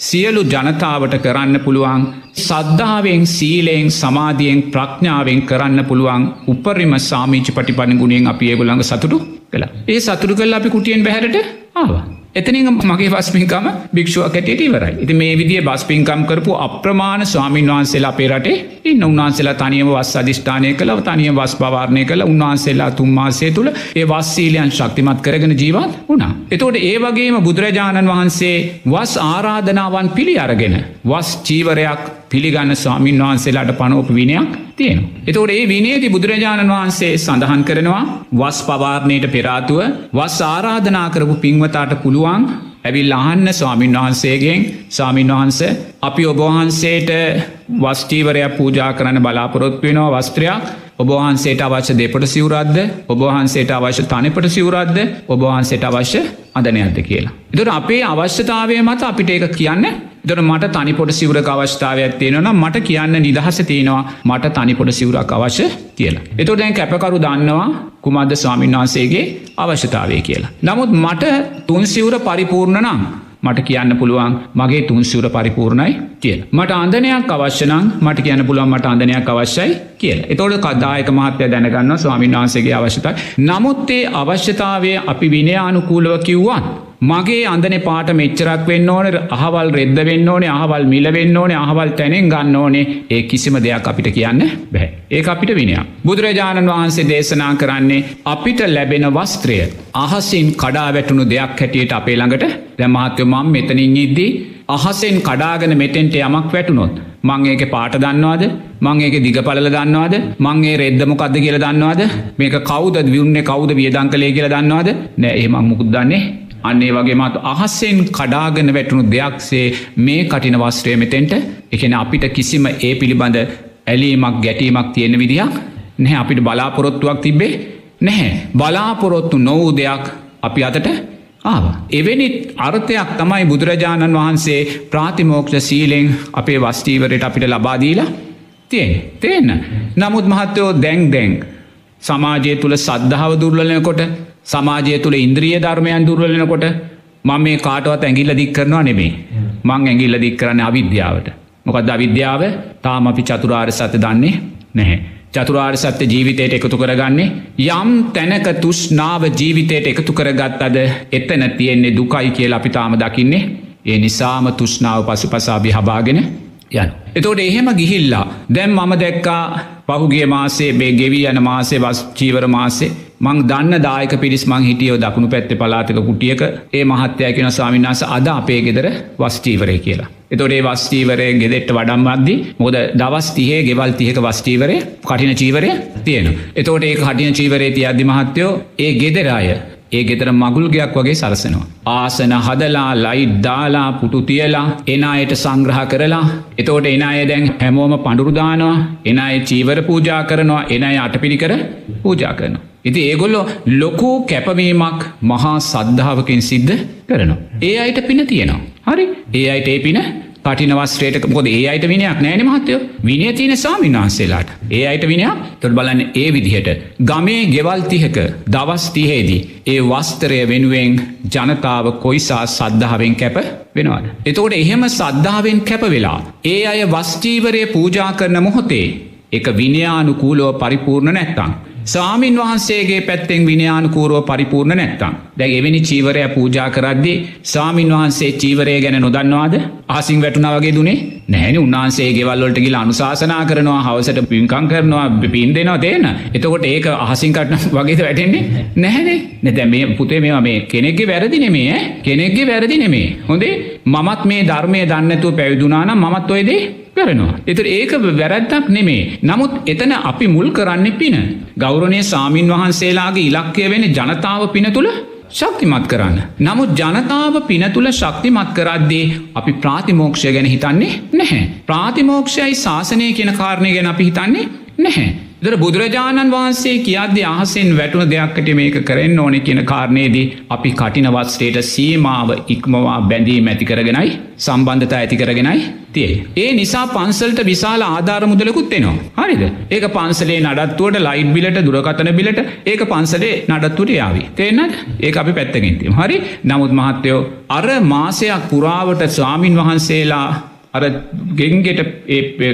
සියලු ජනතාවට කරන්න පුළුවන් සද්ධාවෙන් සීලයෙන් සමාධියෙන් ප්‍රඥාවෙන් කරන්න පුළුවන් උපරිම සාමීච පටිපණ ගුණෙන් අපි ඒගොළඟ සතුටු කලා ඒ සතුරු කල් අපි කුටියෙන් බැහරට ආවා. එතනින් මගේ බස්පින්කම භික්ෂුව කැටට ඉවරයි. ඉති මේ විදිිය බස්පින්කම් කරපු අප්‍රමාණ ස්වාමීන් වහන්සේලා පේරටේ ඉන්න. උන්වහන්සේලා තනියම වස් අධිෂ්ඨානය කළ තනිය වස් පවාරණය කළ. උන්වහන්සේලා තුන්මාසේ තුළ ඒ වස්සීලයන් ශක්තිමත් කරගෙන ජීවත් වුණා. එතෝට ඒ වගේම බුදුරජාණන් වහන්සේ වස් ආරාධනාවන් පිළි අරගෙන වස් චීවරයක් පිළිගන්න ස්වාමීන් වහන්සේලාට පනෝප විනයක් තියෙන. එතෝට ඒ විනේති බුදුරජාණන් වහන්සේ සඳහන් කරනවා වස් පවාරණයට පෙරාතුව වස් ආරාධනා කරපු පින්වතාට පුළුවන් ඇවිල් අහන්න ස්වාමීන් වහන්සේගෙන් ස්වාමීන් වහන්ස අපි ඔබවහන්සේට වස්ටීවරයක් පූජා කරන්න බලාපොරොත් වෙනවා වස්ත්‍රයක් ඔබවහන්සේට අවශ්‍ය දෙපට සිවරද්ද ඔබවහන්සේට අවශ්‍ය තනිපට සිවරද්ද ඔබවහන්සේට අවශ්‍ය අදනයක්ද කියලා. එතුට අපේ අවශ්‍යතාවය මත අපිට ඒක කියන්න දොට මට තනිපොට සිවරක අවස්ථාවයක් තියෙනවා මට කියන්න නිදහස තියෙනවා මට තනිපොට සිවරක් අවශ්‍ය කියලා. එතො දැන් කැපකරු දන්නවා කුමද්ද ස්වාමීන් වහන්සේගේ අවශ්‍යතාවය කියලා. නමුත් මට තුන් සිවර පරිපූර්ණ නම් මට කියන්න පුළුවන් මගේ තුන්සිවර පරිපූර්ණයි කියල. මට අන්දනයක් අවශ්‍යනම් මට කියන්න පුළුවන් මට අන්දනයක් අවශ්‍යයි කියල. එතොට කදායක මහත්‍යය දැනගන්න ස්වාමීන් වහන්සේගේ අවශ්‍යතයි. නමුත්තේ අවශ්‍යතාවය අපි විනයානුකූලව කිව්වන්. මගේ අඳන පාට මෙච්චරක් වෙන්න ඕන අහවල් රෙද්ද වෙන්න ඕනේ අහවල් මිල වෙන්න ඕනේ අහවල් තැනෙන් ගන්න ඕනේ. ඒ කිසිම දෙයක් අපිට කියන්න බැහැ. ඒ අපිට විනයක්. බුදුරජාණන් වහන්සේ දේශනා කරන්නේ අපිට ලැබෙන වස්ත්‍රය. අහසින් කඩා වැටුණු දෙයක් හැටියට අපේ ළඟට. දැමහත්ව මම් මෙතනින් ඉද්දී අහසෙන් කඩාගෙන මෙතෙන්ට යමක් වැටුනොත් මං ඒක පාට දන්නවාද? මං ඒක දිග පලල දන්නවාද මංගේ රෙද්දමොකක්ද කියල දන්නවාද? මේක කවද වියුන්නේ කවද වියදං කලේ කියල දන්නවාද? නෑ ඒ මං මුකුත් දන්නේ අන්නේ වගේ මත් අහස්සෙන් කඩාගෙන වැටුණු දෙයක්සේ මේ කටින වස්ත්‍රය මෙතෙන්ට එකන අපිට කිසිම ඒ පිළිබඳ ඇලීමක් ගැටීමක් තියෙන විදිහක් නැහැ අපිට බලාපොරොත්තුවක් තිබ්බේ නැහැ බලාපොරොත්තු නොවූ දෙයක් අපි අතට ආව. එවැනි අර්ථයක් තමයි බුදුරජාණන් වහන්සේ ප්‍රාතිමෝක්ෂ සීලෙන් අපේ වස්ටීවරයට අපිට ලබාදීලා තියෙන් තියන්න. නමුත් මහත්තයෝ දැං දැං සමාජය තුළ සද්ධාව දුර්ලනකොට සමාජය තුළ ඉන්ද්‍රිය ධර්මයන් දුර්වලනකොට මං මේ කාටවත් ඇගිල්ල දික් කරනවා නෙමේ මං ඇගිල්ල දික් කරන්න අවිද්‍යාවට මොකද අවිද්‍යාව තාම අපි චතුරාර් සත දන්නේ නැහැ. චතුරාර් සත්‍ය ජීවිතයට එකතු කරගන්නේ යම් තැනක තුෂ්නාව ජීවිතයට එකතු කරගත් අද එතන තියෙන්නේ දුකයි කියල අපි තාම දකින්නේ ඒ නිසාම තුෂ්නාව පසු පසාබි හබාගෙන යන. එතෝට එහෙම ගිහිල්ලා දැම් මම දැක්කා පහුගේ මාසේ බේ ගෙවී යන මාසේ වස් චීවර මාසේ මං දන්න දායක පිරිස් මං හිටියෝ දකුණු පැත්ත පලාතක කුටියක ඒ මහත්‍යයකෙන ස්වාමින්නාස අද අපේ ගෙදර වස්ටීවරය කියලා. එතොටේ වස්ටීවරය ගෙදෙට්ට වඩම් අද්දි මොද දවස් තිහේ ගෙවල් තියක වස්ටීවරය කටින චීවරය තියෙන. එතෝට ඒ කටින චීවරේ තිය අධි මහත්තයෝ ඒ ගෙදරාය ඒ ගෙතර මගුල්ගයක් වගේ සරසනවා. ආසන හදලා ලයිට් දාලා පුටු තියලා එනයට සංග්‍රහ කරලා එතෝට එන අය දැන් හැමෝම පඩුරුදානවා එන අය චීවර පූජා කරනවා එන අය අටපිරි කර පූජා කරනවා. ඉති ඒගොල්ලො ලොකෝ කැපවීමක් මහා සද්ධාවකින් සිද්ධ කරනවා. ඒ අයට පින තියෙනවා. හරි ඒ අයට ඒ පින කටිනවස්ත්‍රේට කොද ඒ අයට විනයක් නෑන මහත්තයෝ විනය තියන ස්වාමීන් වහන්සේලාට ඒ අයට විනයක් තොට බලන්න ඒ විදිහට ගමේ ගෙවල්තිහක දවස්තිහේදී ඒ වස්තරය වෙනුවෙන් ජනතාව කොයිසා සද්ධාවෙන් කැප වෙනවාට. එතකොට එහෙම සද්ධාවෙන් කැප වෙලා. ඒ අය වස්චීවරය පූජා කරන මොහොතේ එක විනයානුකූලෝ පරිපූර්ණ නැත්තං. සාමීන් වහන්සේගේ පැත්තෙන් විනයානුකූරුව පරිපූර්ණ නැත්තම්. දැ එවැනි චීවරය පූජා කරද්දි සාමීන් වහන්සේ චීවරය ගැන නොදන්නවාද? ආසිං වැටුනා වගේ දුනේ නැහැනි උන්හන්සේ ගෙවල්ලොට ගිල අනුශාසනා කරනවා හවසට පින්කං කරනවා පින් දෙනවා දේන එතකොට ඒක අහසින් කටන වගේද වැටෙන්නේ? නැහැනේ නැතැ මේ පුතේ මේවා මේ කෙනෙක්ගේ වැරදි නෙමේ කෙනෙක්ගේ වැරදි නෙමේ. හොඳේ මමත් මේ ධර්මය දන්නතුව පැවිදුනානම් මමත් ඔයදේ කරනවා. එතර ඒක වැරැද්දක් නෙමේ. නමුත් එතන අපි මුල් කරන්න පින. ගෞරණය සාමීන් වහන්සේලාගේ ඉලක්කය වෙන ජනතාව පින තුළ ශක්තිමත් කරන්න. නමුත් ජනතාව පින තුළ ශක්තිමත් කරද්දේ අපි ප්‍රාතිමෝක්ෂය ගැන හිතන්නේ නැහැ. ප්‍රාතිමෝක්ෂයයි ශාසනය කියන කාරණය ගැන අපි හිතන්නේ නැහැ. දර බුදුරජාණන් වහන්සේ කියද්‍ය අහසෙන් වැටුණ දෙයක්කට මේක කරෙන් ඕන කියන කාරණයේදී අපි කටිනවත්ස්ටේට සීමාව ඉක්මවා බැඳී මැතිකරගෙනයි සම්බන්ධතා ඇතිකරගෙනයි තිේ. ඒ නිසා පන්සල්ට විශාල ආධාර මුදලකුත් එනවා. හරිද ඒක පන්සලේ නඩත්තුවට ලයිට් බිලට දුරකතන බිලට ඒක පන්සලේ නඩත්තුට යාවි. තේනත් ඒ අපි පැත්තගෙන්තිීම. හරි නමුත් මහත්තයෝ අර මාසයක් පුරාවට ස්වාමීන් වහන්සේලා අර ගෙන්ගෙට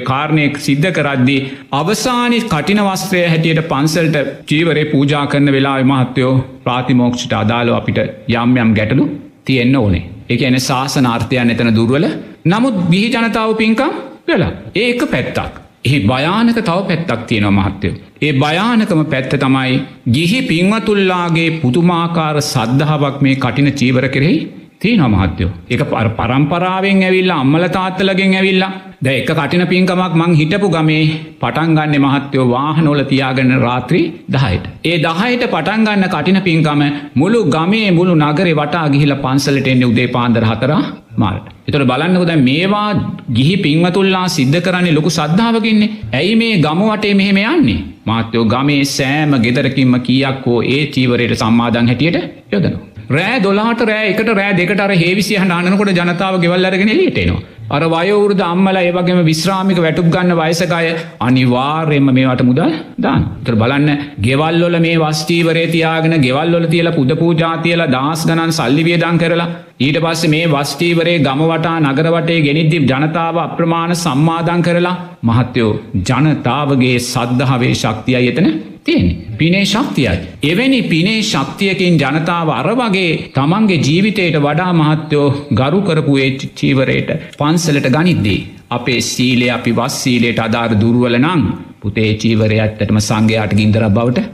කාරණය සිද්ධ කරද්දී අවසානි කටිනවස්ත්‍රය හැටියට පන්සල්ට ජීවරය පූජා කරන වෙලා මහත්තයෝ ප්‍රාතිමෝක්ෂිට අදාලෝ අපිට යම් යම් ගැටලු තියෙන්න්න ඕනේ. එක එන ශාසනාර්ථයන් එතන දුර්වල. නමුත් බිහි ජනතාව පින්කම් වෙලා. ඒක පැත්තක්. එහි භයානක තව පැත්තක් තියෙනවා මහත්තයෝ. ඒ භයානකම පැත්ත තමයි ගිහි පින්වතුල්ලාගේ පුතුමාකාර සද්ධාවක් මේ කටින චීවර කෙරෙහි තියන මහත්යෝ එක පර පරම්පරාවෙන් ඇවිල්ලා අම්මල තාත්තලගෙන් ඇවිල්ලා ද එක කටින පින්කමක් මං හිටපු ගමේ පටන්ගන්න මහත්‍යයෝ වාහනෝල තියාගන්න රාත්‍රී දහයට. ඒ දහයට පටන්ගන්න කටින පින්කම මුළු ගමේ මුළු නගරේ වටා ගිහිල පන්සලට එන්නේ උදේ පාන්දර හතරා මාට. එතොට බලන්නකොද මේවා ගිහි පින්වතුල්ලා සිද්ධ කරන්නේ ලොකු සද්ධාවකින්නේ ඇයි මේ ගම වටේ මෙහෙම යන්නේ. මාත්‍යයෝ ගමේ සෑම ගෙදරකින්ම කියක් හෝ ඒ චීවරයට සම්මාදන් හැටියට යොදනවා. රෑ දොලාට රෑ එකට රෑ දෙකට අර හේවිසි හඬනකොට ජනතාව ගෙවල් අරගෙන එලියටේනවා. අර වයවුරුද අම්මල ඒවගේම විශ්‍රාමික වැටුප් ගන්න වයසකය අනිවාර්යෙන්ම මේවට මුදල් දාන. තර බලන්න ගෙවල්ලොල මේ වස්ටීවරේ තියාගෙන ගෙවල්ලොල තියල පුද පූජාතියල දස් ගණන් සල්ලිවියදං කරලා ඊට පස්සේ මේ වස්ටීවරේ ගමවටා නගරවටේ ගෙනනිද්දිි ජනතාව අප්‍රමාණ සම්මාදං කරලා මහත්තයෝ ජනතාවගේ සද්ධහවේ ශක්තිය එතන තියෙන. පිනේ ශක්තියයි. එවැනි පිනේ ශක්තියකින් ජනතාව අර වගේ තමන්ගේ ජීවිතයට වඩා මහත්තයෝ ගරු කරපු ඒ චීවරයට පන්සලට ගනිද්දී. අපේ සීලේ අපි වස් සීලයට අධාර දුරුවල නං පුතේ චීවරය ඇත්තටම සංඝයාට ගින්දර බවට.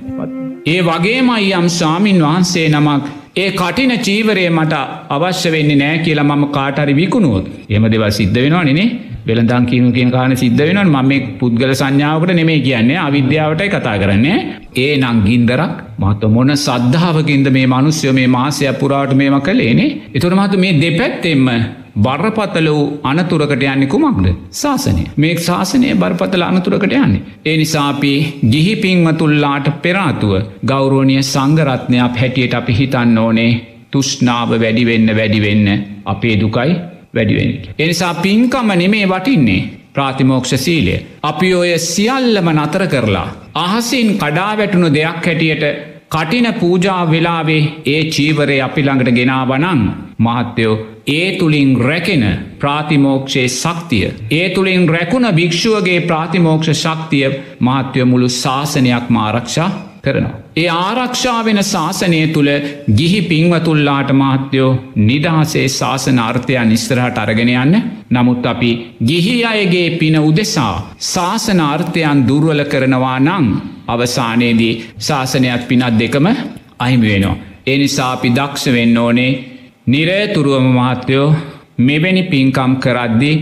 ඒ වගේමයි යම් සාමීන් වහන්සේ නමක් ඒ කටින චීවරය මට අවශ්‍ය වෙන්නේ නෑ කියලා මම කාටරි විකුණුවොත් එම දෙවල් සිද්ධ වෙනවා නේ වෙළඳං කියනු කියන කාරණ සිද්ධ වෙනවා මම මේ පුද්ගල සංඥාවකට නෙමේ කියන්නේ. අවිද්‍යාවටයි කතා කරන්නේ. ඒ නං ගින්දරක්. මහත මොන සද්ධාවකින්ද මේ මනුස්්‍යය මේ මාසය පුරාට මේම කළේනේ? එතුර මහතු මේ දෙපැත්තෙම බරපතල වූ අනතුරකට යන්නේ කුමක්ද? ශාසනය. මේ ශාසනය බරපතල අනතුරකට යන්නේ. ඒ නිසාපි ගිහි පින්වතුල්ලාට පෙරාතුව ගෞරෝණය සංගරත්නයක් හැටියට අපි හිතන්න ඕනේ. තුෂ්නාව වැඩිවෙන්න වැඩිවෙන්න අපේ දුකයි වැඩිවෙන. එනිසා පින්කම නෙමේ වටින්නේ ප්‍රාතිමෝක්ෂ සීලය. අපි ඔය සියල්ලම නතර කරලා. අහසින් කඩා වැටුණු දෙයක් හැටියට කටින පූජා වෙලාවේ ඒ චීවරය අපි ළඟට ගෙනාවනං මහත්තයෝ ඒ තුළින් රැකෙන ප්‍රාතිමෝක්ෂයේ ශක්තිය. ඒ තුළින් රැකුණ භික්‍ෂුවගේ ප්‍රාතිමෝක්ෂ ශක්තිය මහත්‍යය මුළු ශාසනයක් මාරක්ෂා කරනවා. ඒ ආරක්ෂාවෙන ශාසනය තුළ ගිහි පින්වතුල්ලාට මහත්‍යයෝ නිදහසේ ශාසන අර්ථයන් නිස්තරහට අරගෙන යන්න නමුත් අපි ගිහි අයගේ පින උදෙසා ශාසන අර්ථයන් දුර්වල කරනවා නං අවසානයේදී ශාසනයක් පිනත් දෙකම අහිමි වෙනවා. ඒ නිසා අපි දක්ෂ වෙන්න ඕනේ නිරේතුරුවම මහත්තයෝ මෙවැනි පින්කම් කරද්දි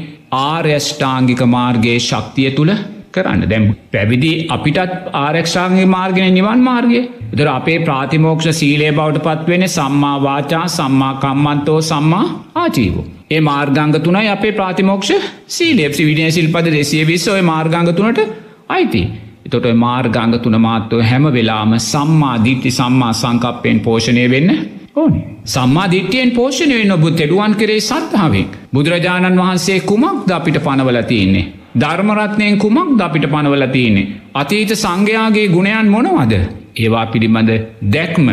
ආර්යෂ්ඨාංගික මාර්ගයේ ශක්තිය තුළ කරන්න දැම් පැවිදි අපිටත් ආරක්ෂාගේ මාර්ගෙන නිවන් මාර්ගය දර අපේ ප්‍රාතිමෝක්ෂ සීලේ බවට පත්වෙන සම්මා වාචා සම්මා කම්මන්තෝ සම්මා ආචීවෝ. ඒ මාර්ගංග තුනයි අපේ ප්‍රාතිමෝක්ෂ සීලේප්සි විඩිය සිල්පද දෙසිය විස්ස ඔය මාර්ගංග තුනට අයිති. එතොට මාර්ගංග තුන මාත්ව හැම වෙලාම සම්මා දිට්ටි සම්මා සංකප්පයෙන් පෝෂණය වෙන්න ඕනේ. සම්මා දිට්ටියෙන් පෝෂණය වෙන්න ඔබ තෙඩුවන් කරේ සත්හාවෙන්. බුදුරජාණන් වහන්සේ කුමක්ද අපිට පනවල තියන්නේ. ධර්මරත්නයෙන් කුමක් අපිට පනවල තියන්නේ. අතීත සංඝයාගේ ගුණයන් මොනවද. ඒවා පිළිබඳ දැක්ම.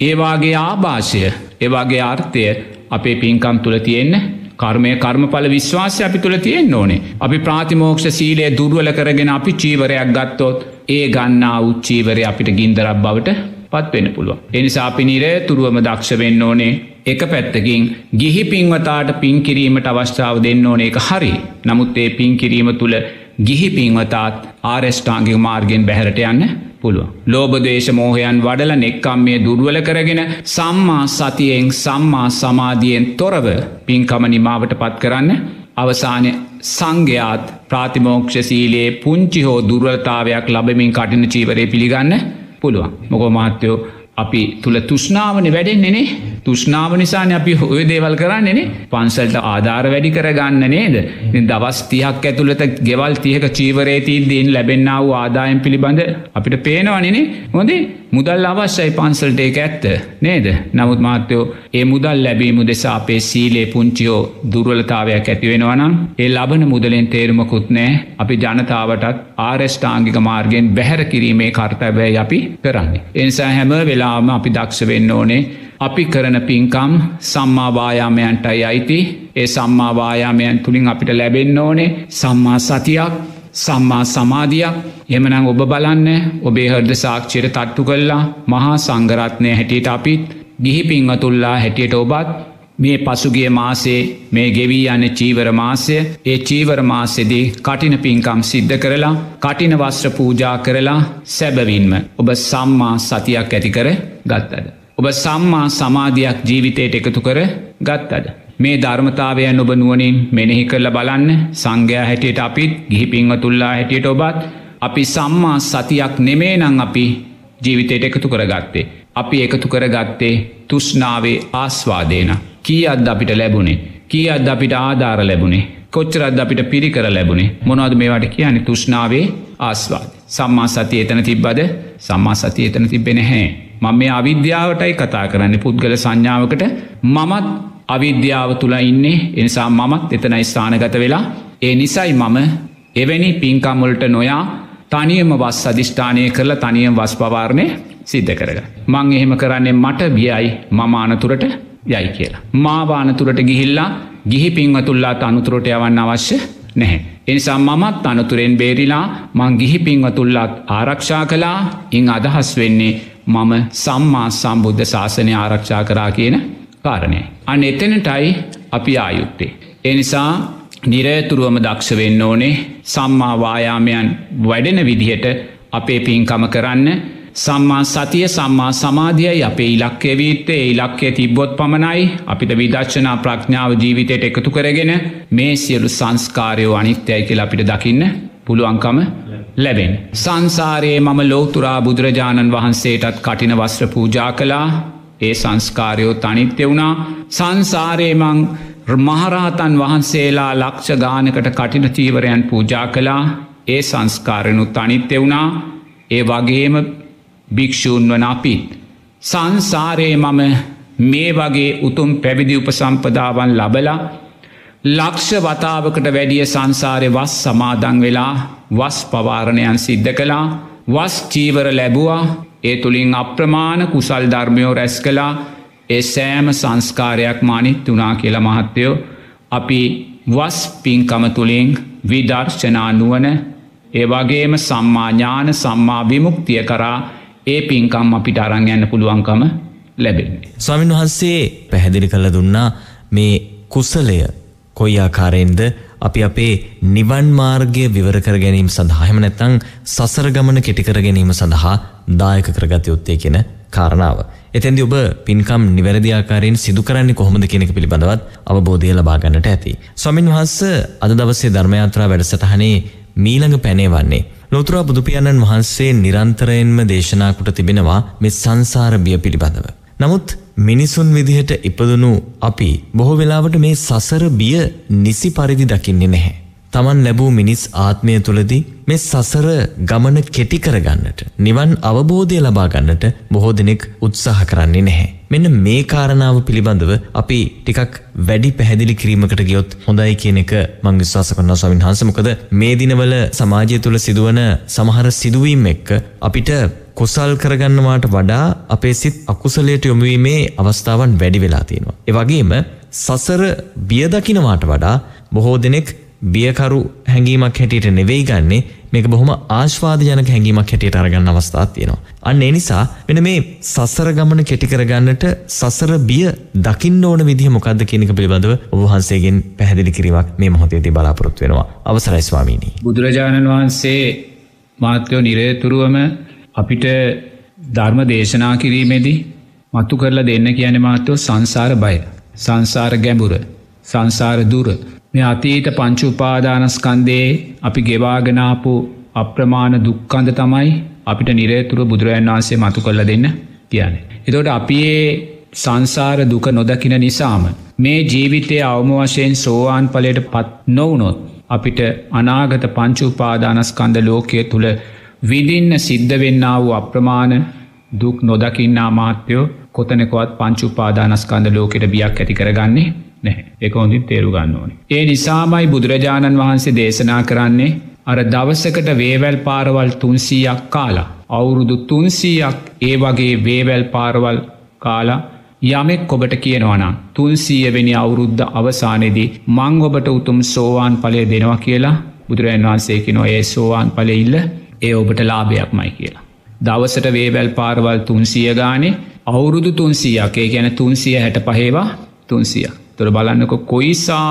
ඒවාගේ ආභාෂය ඒවාගේ අර්ථය අපේ පින්කම් තුළ තියෙන්න කර්මය කර්මඵල විශ්වාසය අපි තුළ තියෙන් ඕනේ. අපි ප්‍රාතිමෝක්ෂ සීලේ දුර්වල කරගෙන අපි චීවරයක් ගත්තොත් ඒ ගන්නා උච්චීවරය අපිට ගින්දරක් බවට පත්වෙන්න පුළුව. එනිසා අපි නිරේ තුරුවම දක්ෂ වෙන්න ඕනේ එක පැත්තකින් ගිහි පින්වතාට පින්කිරීමට අවස්ථාව දෙන්න ඕන එක හරි නමුත් ඒ පින්කිරීම තුළ ගිහි පින්වතාත් ආරෙස්්ටාංගික මාර්ගෙන් බැහරට යන්න පුළුව. ලෝබදේශ මෝහයන් වඩල නෙක්කම්මය දුර්වල කරගෙන සම්මා සතියෙන් සම්මා සමාධියෙන් තොරව පින්කම නිමාවට පත් කරන්න අවසානය සංඝයාත් ප්‍රාතිමෝක්ෂසීලයේ පුංචි හෝ දුර්වලතාවයක් ලබමින් කටින චීවරය පිළිගන්න පුළුවන්. මොකෝ මහත්තයෝ අපි තුළ තුෂ්නාවන වැඩෙන්නෙනේ තුෂ්නාව නිසාන අපි ඔය දේවල් කරන්නෙනේ පන්සල්ට ආධාර වැඩි කරගන්න නේද? දවස් තියක් ඇතුළට ගෙවල් තියක චීවරේතිීදීන් ලැබෙන්න්න වූ ආදායම් පිළිබඳ අපිට පේනවනනේ හොඳේ මුදල් අවශ්‍යයි පන්සල්ට එක ඇත්ත නේද? නමුත් මාත්‍යයෝ ඒ මුදල් ලැබීම දෙසා අපේ සීලේ පුංචියෝ දුර්වලතාවයක් ඇතිවෙනවනම් ඒ ලබන මුදලෙන් තේරුමකුත් නෑ අපි ජනතාවටත් ආරෙස්්ඨාංගික මාර්ගෙන් බැහැර කිරීමේ කර්තබැයි අපි කරන්නේ. එනිසා හැම වෙලාම අපි දක්ෂ වෙන්න ඕනේ. අපි කරන පින්කම් සම්මාවායාමයන්ටයි අයිති. ඒ සම්මාවායාමයන් තුළින් අපිට ලැබෙන්න ඕනේ සම්මා සතියක් සම්මා සමාධයක්. එමනං ඔබ බලන්න ඔබේ හර්ද සාක්ෂයට තට්ටු කල්ලා මහා සංගරත්නය හැටියට අපිත්. ගිහි පිංහතුල්ලා හැටියට ඔබත්. මේ පසුගිය මාසේ මේ ගෙවී යන චීවර මාසය ඒ චීවර මාසෙදී කටින පින්කම් සිද්ධ කරලා කටින වස්ත්‍ර පූජා කරලා සැබවින්ම ඔබ සම්මා සතියක් ඇති කර ගත්තද. ඔබ සම්මා සමාධයක් ජීවිතයට එකතු කර ගත්තද. මේ ධර්මතාවයන් ඔබ නුවනින් මෙනෙහි කරල බලන්න සංඝයා හැටියට අපිත් ගිහි පිංහතුල්ලා හැටියට ඔබත් අපි සම්මා සතියක් නෙමේ නං අපි ජීවිතයට එකතු කරගත්තේ. අපි එකතු කරගත්තේ තුෂ්නාවේ ආස්වාදේන. කී අද අපිට ලැබුණේ. කී අද අපිට ආධාර ලැබුණේ. කොච්චරද අපිට පිරිකර ලැබුණේ මොනවද මේවට කියන තුෂ්නාවේ ආස්වාද. සම්මා සති එතන තිබ්බද සම්මා සති එතන තිබෙන හැ. මම මේ අවිද්‍යාවටයි කතා කරන්න පුද්ගල සංඥාවකට මමත් අවිද්‍යාව තුළ ඉන්නේ එනිසා මමත් එතනයි ස්ථානගත වෙලා ඒ නිසයි මම එවැනි පින්කම්වලට නොයා තනියම වස් අධිෂ්ඨානය කරලා තනියම් වස් පවාරණය සිද්ධ කරග. මං එහෙම කරන්නේ මට බියයි මමානතුරට යයි කියලා. මාවානතුරට ගිහිල්ලා ගිහි පින්වතුල්ලා අනුතුරට යවන්න අවශ්‍ය නැහැ. එනිසා මමත් අනතුරෙන් බේරිලා මං ගිහි පින්වතුල්ලත් ආරක්ෂා කලා ඉං අදහස් වෙන්නේ මම සම්මා සම්බුද්ධ ශාසනය ආරක්ෂා කරා කියන කාරණය. අන්න එතනටයි අපි ආයුත්තේ. එනිසා නිරේතුරුවම දක්ෂ වෙන්න ඕනේ සම්මාවායාමයන් වැඩෙන විදිහට අපේ පින්කම කරන්න සම්මා සතිය සම්මා සමාධියයි අපේ ඉලක්කය වීත්තේ ඉලක්කය තිබ්බොත් පමණයි අපිට විදක්ෂනා ප්‍රඥාව ජීවිතයට එකතු කරගෙන මේ සියලු සංස්කාරයෝ අනිත්‍යයි කියල අපිට දකින්න පුළුවන්කම ලැබෙන්. සංසාරයේ මම ලෝතුරා බුදුරජාණන් වහන්සේටත් කටින වස්ත්‍ර පූජා කලා ඒ සංස්කාරයෝ තනිත්‍ය වුණා සංසාරයමං මහරහතන් වහන්සේලා ලක්ෂ ගානකට කටින චීවරයන් පූජා කලා ඒ සංස්කාරයනු තනිත්‍ය වුණා ඒ වගේම භික්‍ෂූන් වන අපිත්. සංසාරයේ මම මේ වගේ උතුම් පැවිදි උපසම්පදාවන් ලබලා ලක්ෂ වතාවකට වැඩිය සංසාරය වස් සමාදං වෙලා වස් පවාරණයන් සිද්ධ කලා වස් චීවර ලැබුවා ඒ තුළින් අප්‍රමාණ කුසල් ධර්මයෝ රැස් කලා ඒ සෑම සංස්කාරයක් මානිත් වනා කියල මහත්තයෝ අපි වස් පින්කම තුළින් විදර්ශනා නුවන ඒ වගේම සම්මාඥාන සම්මා විමුක්තිය කරා ඒ පින්කම් අපිට අරං යන්න පුළුවන්කම ලැබෙන්නේ.
ස්වාමින් වහන්සේ පැහැදිලි කළ දුන්නා මේ කුසලය කොයි ආකාරයෙන්ද අපි අපේ නිවන් මාර්ගය විවර කර ගැනීම සඳහා එහෙම නැත්නම් සසර ගමන කෙටි කර ගැනීම සඳහා දායක කරගත යුත්තේ කියන කාරණාව. එතෙන්දී ඔබ පින්කම් නිවැරදි ආකාරයෙන් සිදු කරන්නේ කොහොමද කියන එක පිළිබඳවත් අවබෝධය ලබා ගන්නට ඇති. ස්වාමින් වහන්සේ අද දවසේ ධර්ම යාත්‍රා වැඩසටහනේ මීළඟ පැනේ වන්නේ ලෝතර බුදුපියාණන් වහන්සේ නිරන්තරයෙන්ම දේශනා කොට තිබෙනවා මේ සංසාර බිය පිළිබඳව. නමුත් මිනිසුන් විදිහට ඉපදුණු අපි බොහෝ වෙලාවට මේ සසර බිය නිසි පරිදි දකින්නේ නැහැ. තමන් ලැබූ මිනිස් ආත්මය තුළදී මේ සසර ගමන කෙටි කරගන්නට නිවන් අවබෝධය ලබා ගන්නට බොහෝ දෙනෙක් උත්සාහ කරන්නේ නැහැ. මෙන්න මේ කාරණාව පිළිබඳව අපි ටිකක් වැඩි පැහැදිලි කිරීමකට ගියොත් හොඳයි කියන එක මං විශ්වාස කරනවා ස්වාමීන් වහන්සේ මොකද මේ දිනවල සමාජය තුළ සිදුවන සමහර සිදුවීම් එක්ක අපිට කුසල් කරගන්නවාට වඩා අපේ සිත් අකුසලයට යොමුවීමේ අවස්ථාවන් වැඩි වෙලා තියෙනවා. ඒ වගේම සසර බිය දකිනවාට වඩා බොහෝ දෙනෙක් බියකරු හැඟීමක් හැටියට නෙවෙයි ගන්නේ මේක බොහොම ආශ්වාද ජනක හැඟීමක් හැටියට අරගන්න අවස්ථාවක් තියෙනවා. අන්න ඒ නිසා මෙන්න මේ සසර ගමන කෙටි කරගන්නට සසර බිය දකින්න ඕන විදිහ මොකද්ද කියන එක පිළිබඳව ඔබ වහන්සේගෙන් පැහැදිලි කිරීමක් මේ මොහොතේදී බලාපොරොත්තු වෙනවා. අවසරයි ස්වාමීනි.
බුදුරජාණන් වහන්සේ මාත්‍යෝ නිරේතුරුවම අපිට ධර්ම දේශනා කිරීමේදී මත්තු කරලා දෙන්න කියන මාත්‍යෝ සංසාර බය. සංසාර ගැඹුර. සංසාර දුර මේ අතීත පංචුපාදානස්කන්දේ අපි ගෙවාගෙනාපු අප්‍රමාණ දුක්කන්ද තමයි අපිට නිරේතුර බුදුරජන් වහන්සේ මතු කොල්ල දෙන්න කියන. එතොට අපි ඒ සංසාර දුක නොදකින නිසාම මේ ජීවිතය අවම වශයෙන් සෝවාන් පලට පත් නොවනොත් අපිට අනාගත පංචුපාදානස්කන්ද ලෝකය තුළ විදින්න සිද්ධ වෙන්න වූ අප්‍රමාණ දුක් නොදකින්නා මාත්‍යයෝ කොතනකොත් පංචුපාදානස්කන්ද ලෝකෙට බියක් ඇති කරගන්නේ නැහැ එක හොඳින් තේරු ගන්න ඕනි. ඒ නිසාමයි බුදුරජාණන් වහන්සේ දේශනා කරන්නේ අර දවසකට වේවැල් පාරවල් තුන්සීයක් කාලා. අවුරුදු තුන්සීයක් ඒ වගේ වේවැල් පාරවල් කාලා යමෙක් ඔබට කියනවනම් තුන්සීයවෙනි අවුරුද්ධ අවසානයේදී මං ඔබට උතුම් සෝවාන් පලය දෙනවා කියලා බුදුරජන් වහන්සේකි නො ඒ සෝවාන් පල ඉල්ල ඒ ඔබට ලාභයක් මයි කියලා. දවසට වේවැල් පාරවල් තුන්සිය ගානේ අවුරුදු තුන්සියක් ඒ ගැන තුන්සිය හැට පහේවා තුන්සියක්. තොර බලන්නක කොයිසා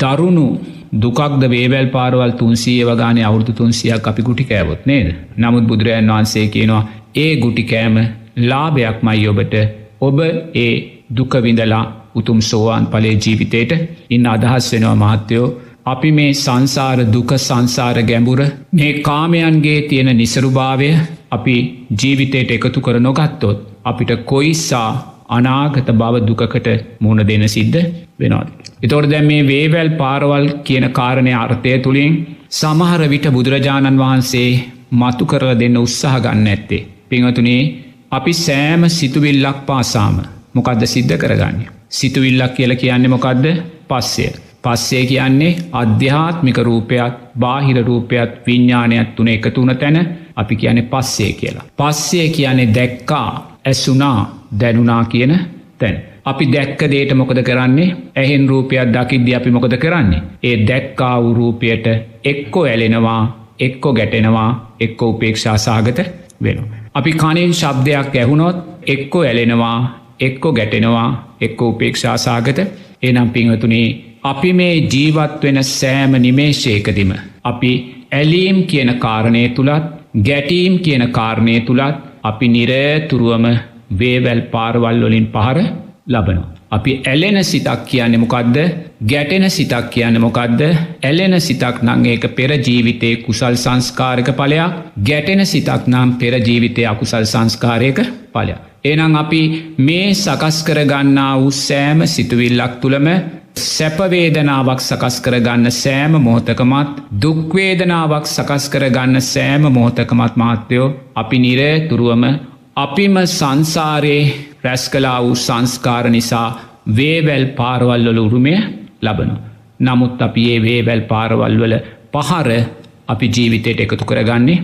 දරුණු දුකක්ද වේවැල් පාරවල් තුන්සිය වගානේ අවුරදු තුන්සියක් අපි ගුටි කෑවොත් නේද. නමුත් බුදුරජන් වහන්සේ කියනවා ඒ ගුටි කෑම ලාභයක් මයි ඔබට ඔබ ඒ දුකවිඳලා උතුම් සෝවාන් පලේ ජීවිතයට ඉන්න අදහස් වෙනවා මහත්තයෝ අපි මේ සංසාර දුක සංසාර ගැඹුර මේ කාමයන්ගේ තියෙන නිසරුභාවය අපි ජීවිතයට එකතු කර නොගත්තොත් අපිට කොයිස්සා අනාගත බව දුකකට මුණ දෙන සිද්ධ වෙනවාද. එතොට දැ මේ වේවැල් පාරවල් කියන කාරණය අර්ථය තුළින් සමහර විට බුදුරජාණන් වහන්සේ මතු කරල දෙන්න උත්සාහ ගන්න ඇත්තේ. පිංහතුනේ අපි සෑම සිතුවිල්ලක් පාසාම මොකක්ද සිද්ධ කරගන්න. සිතුවිල්ලක් කියල කියන්නේ මොකක්ද පස්සය. පස්සේ කියන්නේ අධ්‍යාත්මික රූපයක් බාහිර රූපයක් විඤ්ඥානයක් තුන එකතුන තැන අපි කියන්නේ පස්සේ කියලා. පස්සේ කියන්නේ දැක්කා ඇසුනා දැනුනා කියන තැන්. අපි දැක්ක දේට මොකද කරන්නේ ඇහෙන් රූපයක් දකිද්‍ය අපි මොකද කරන්නේ. ඒ දැක්කා වූරූපයට එක්කො ඇලෙනවා එක්කො ගැටෙනවා එක්කො උපේක්ෂා සාගත වෙන. අපි කනින් ශබ්දයක් ඇහුණොත් එක්කො ඇලෙනවා එක්කො ගැටෙනවා එක්කො උපේක්ෂා සාගත එනම් පිංහතුනේ අපි මේ ජීවත් වෙන සෑම නිමේශයකදිම අපි ඇලීම් කියන කාරණය තුළත් ගැටීම් කියන කාරණය තුළත් අපි නිරතුරුවම වේවැල් පාරවල් වලින් පහර ලබනවා. අපි ඇලෙන සිතක් කියන්න මොකක්ද ගැටෙන සිතක් කියන්න මොකක්ද ඇලෙන සිතක් නං ඒක පෙරජීවිතය කුසල් සංස්කාරක පලයක් ගැටෙන සිතක් නම් පෙරජීවිතය අකුසල් සංස්කාරයක පලයක්. එනම් අපි මේ සකස් කරගන්නා වූ සෑම සිතුවිල්ලක් තුළම සැපවේදනාවක් සකස් කරගන්න සෑම මොහොතකමත් දුක්වේදනාවක් සකස් කරගන්න සෑම මොහොතකමත් මාත්‍යයෝ අපි නිරේ තුරුවම අපිම සංසාරයේ රැස් කලා වූ සංස්කාර නිසා වේවැල් පාරවල්වල උරුමය ලබනු. නමුත් අපි ඒ වේවැල් පාරවල්වල පහර අපි ජීවිතයට එකතු කරගන්නේ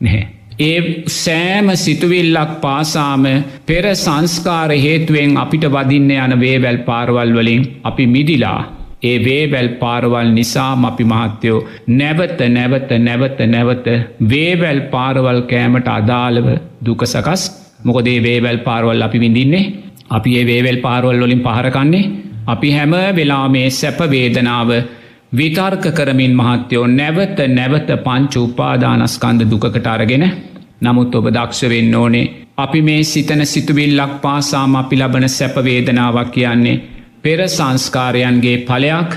නැහැ. ඒ සෑම සිතුවිල්ලක් පාසාම පෙර සංස්කාර හේතුවෙන් අපිට වදින්න යන වේවැල් පාරවල් වලින් අපි මිදිලා ඒ වේවැල් පාරවල් නිසාම අපි මහත්තයෝ නැවත නැවත නැවත නැවත වේවැල් පාරවල් කෑමට අදාළව දුක සකස් මොකදේ වේවැල් පාරවල් අපි විඳින්නේ? අපි ඒ වේවැල් පාරවල් වලින් පහරකන්නේ අපි හැම වෙලා මේ සැපවේදනාව විතර්ක කරමින් මහත්තයෝ නැවත නැවත පංච උපාදානස්කන්ද දුකට අරගෙන නමුත් ඔබ දක්ෂ වෙන්න ඕනේ අපි මේ සිතන සිතුවිල්ලක් පාසාම අපි ලබන සැපවේදනාවක් කියන්නේ පෙර සංස්කාරයන්ගේ පලයක්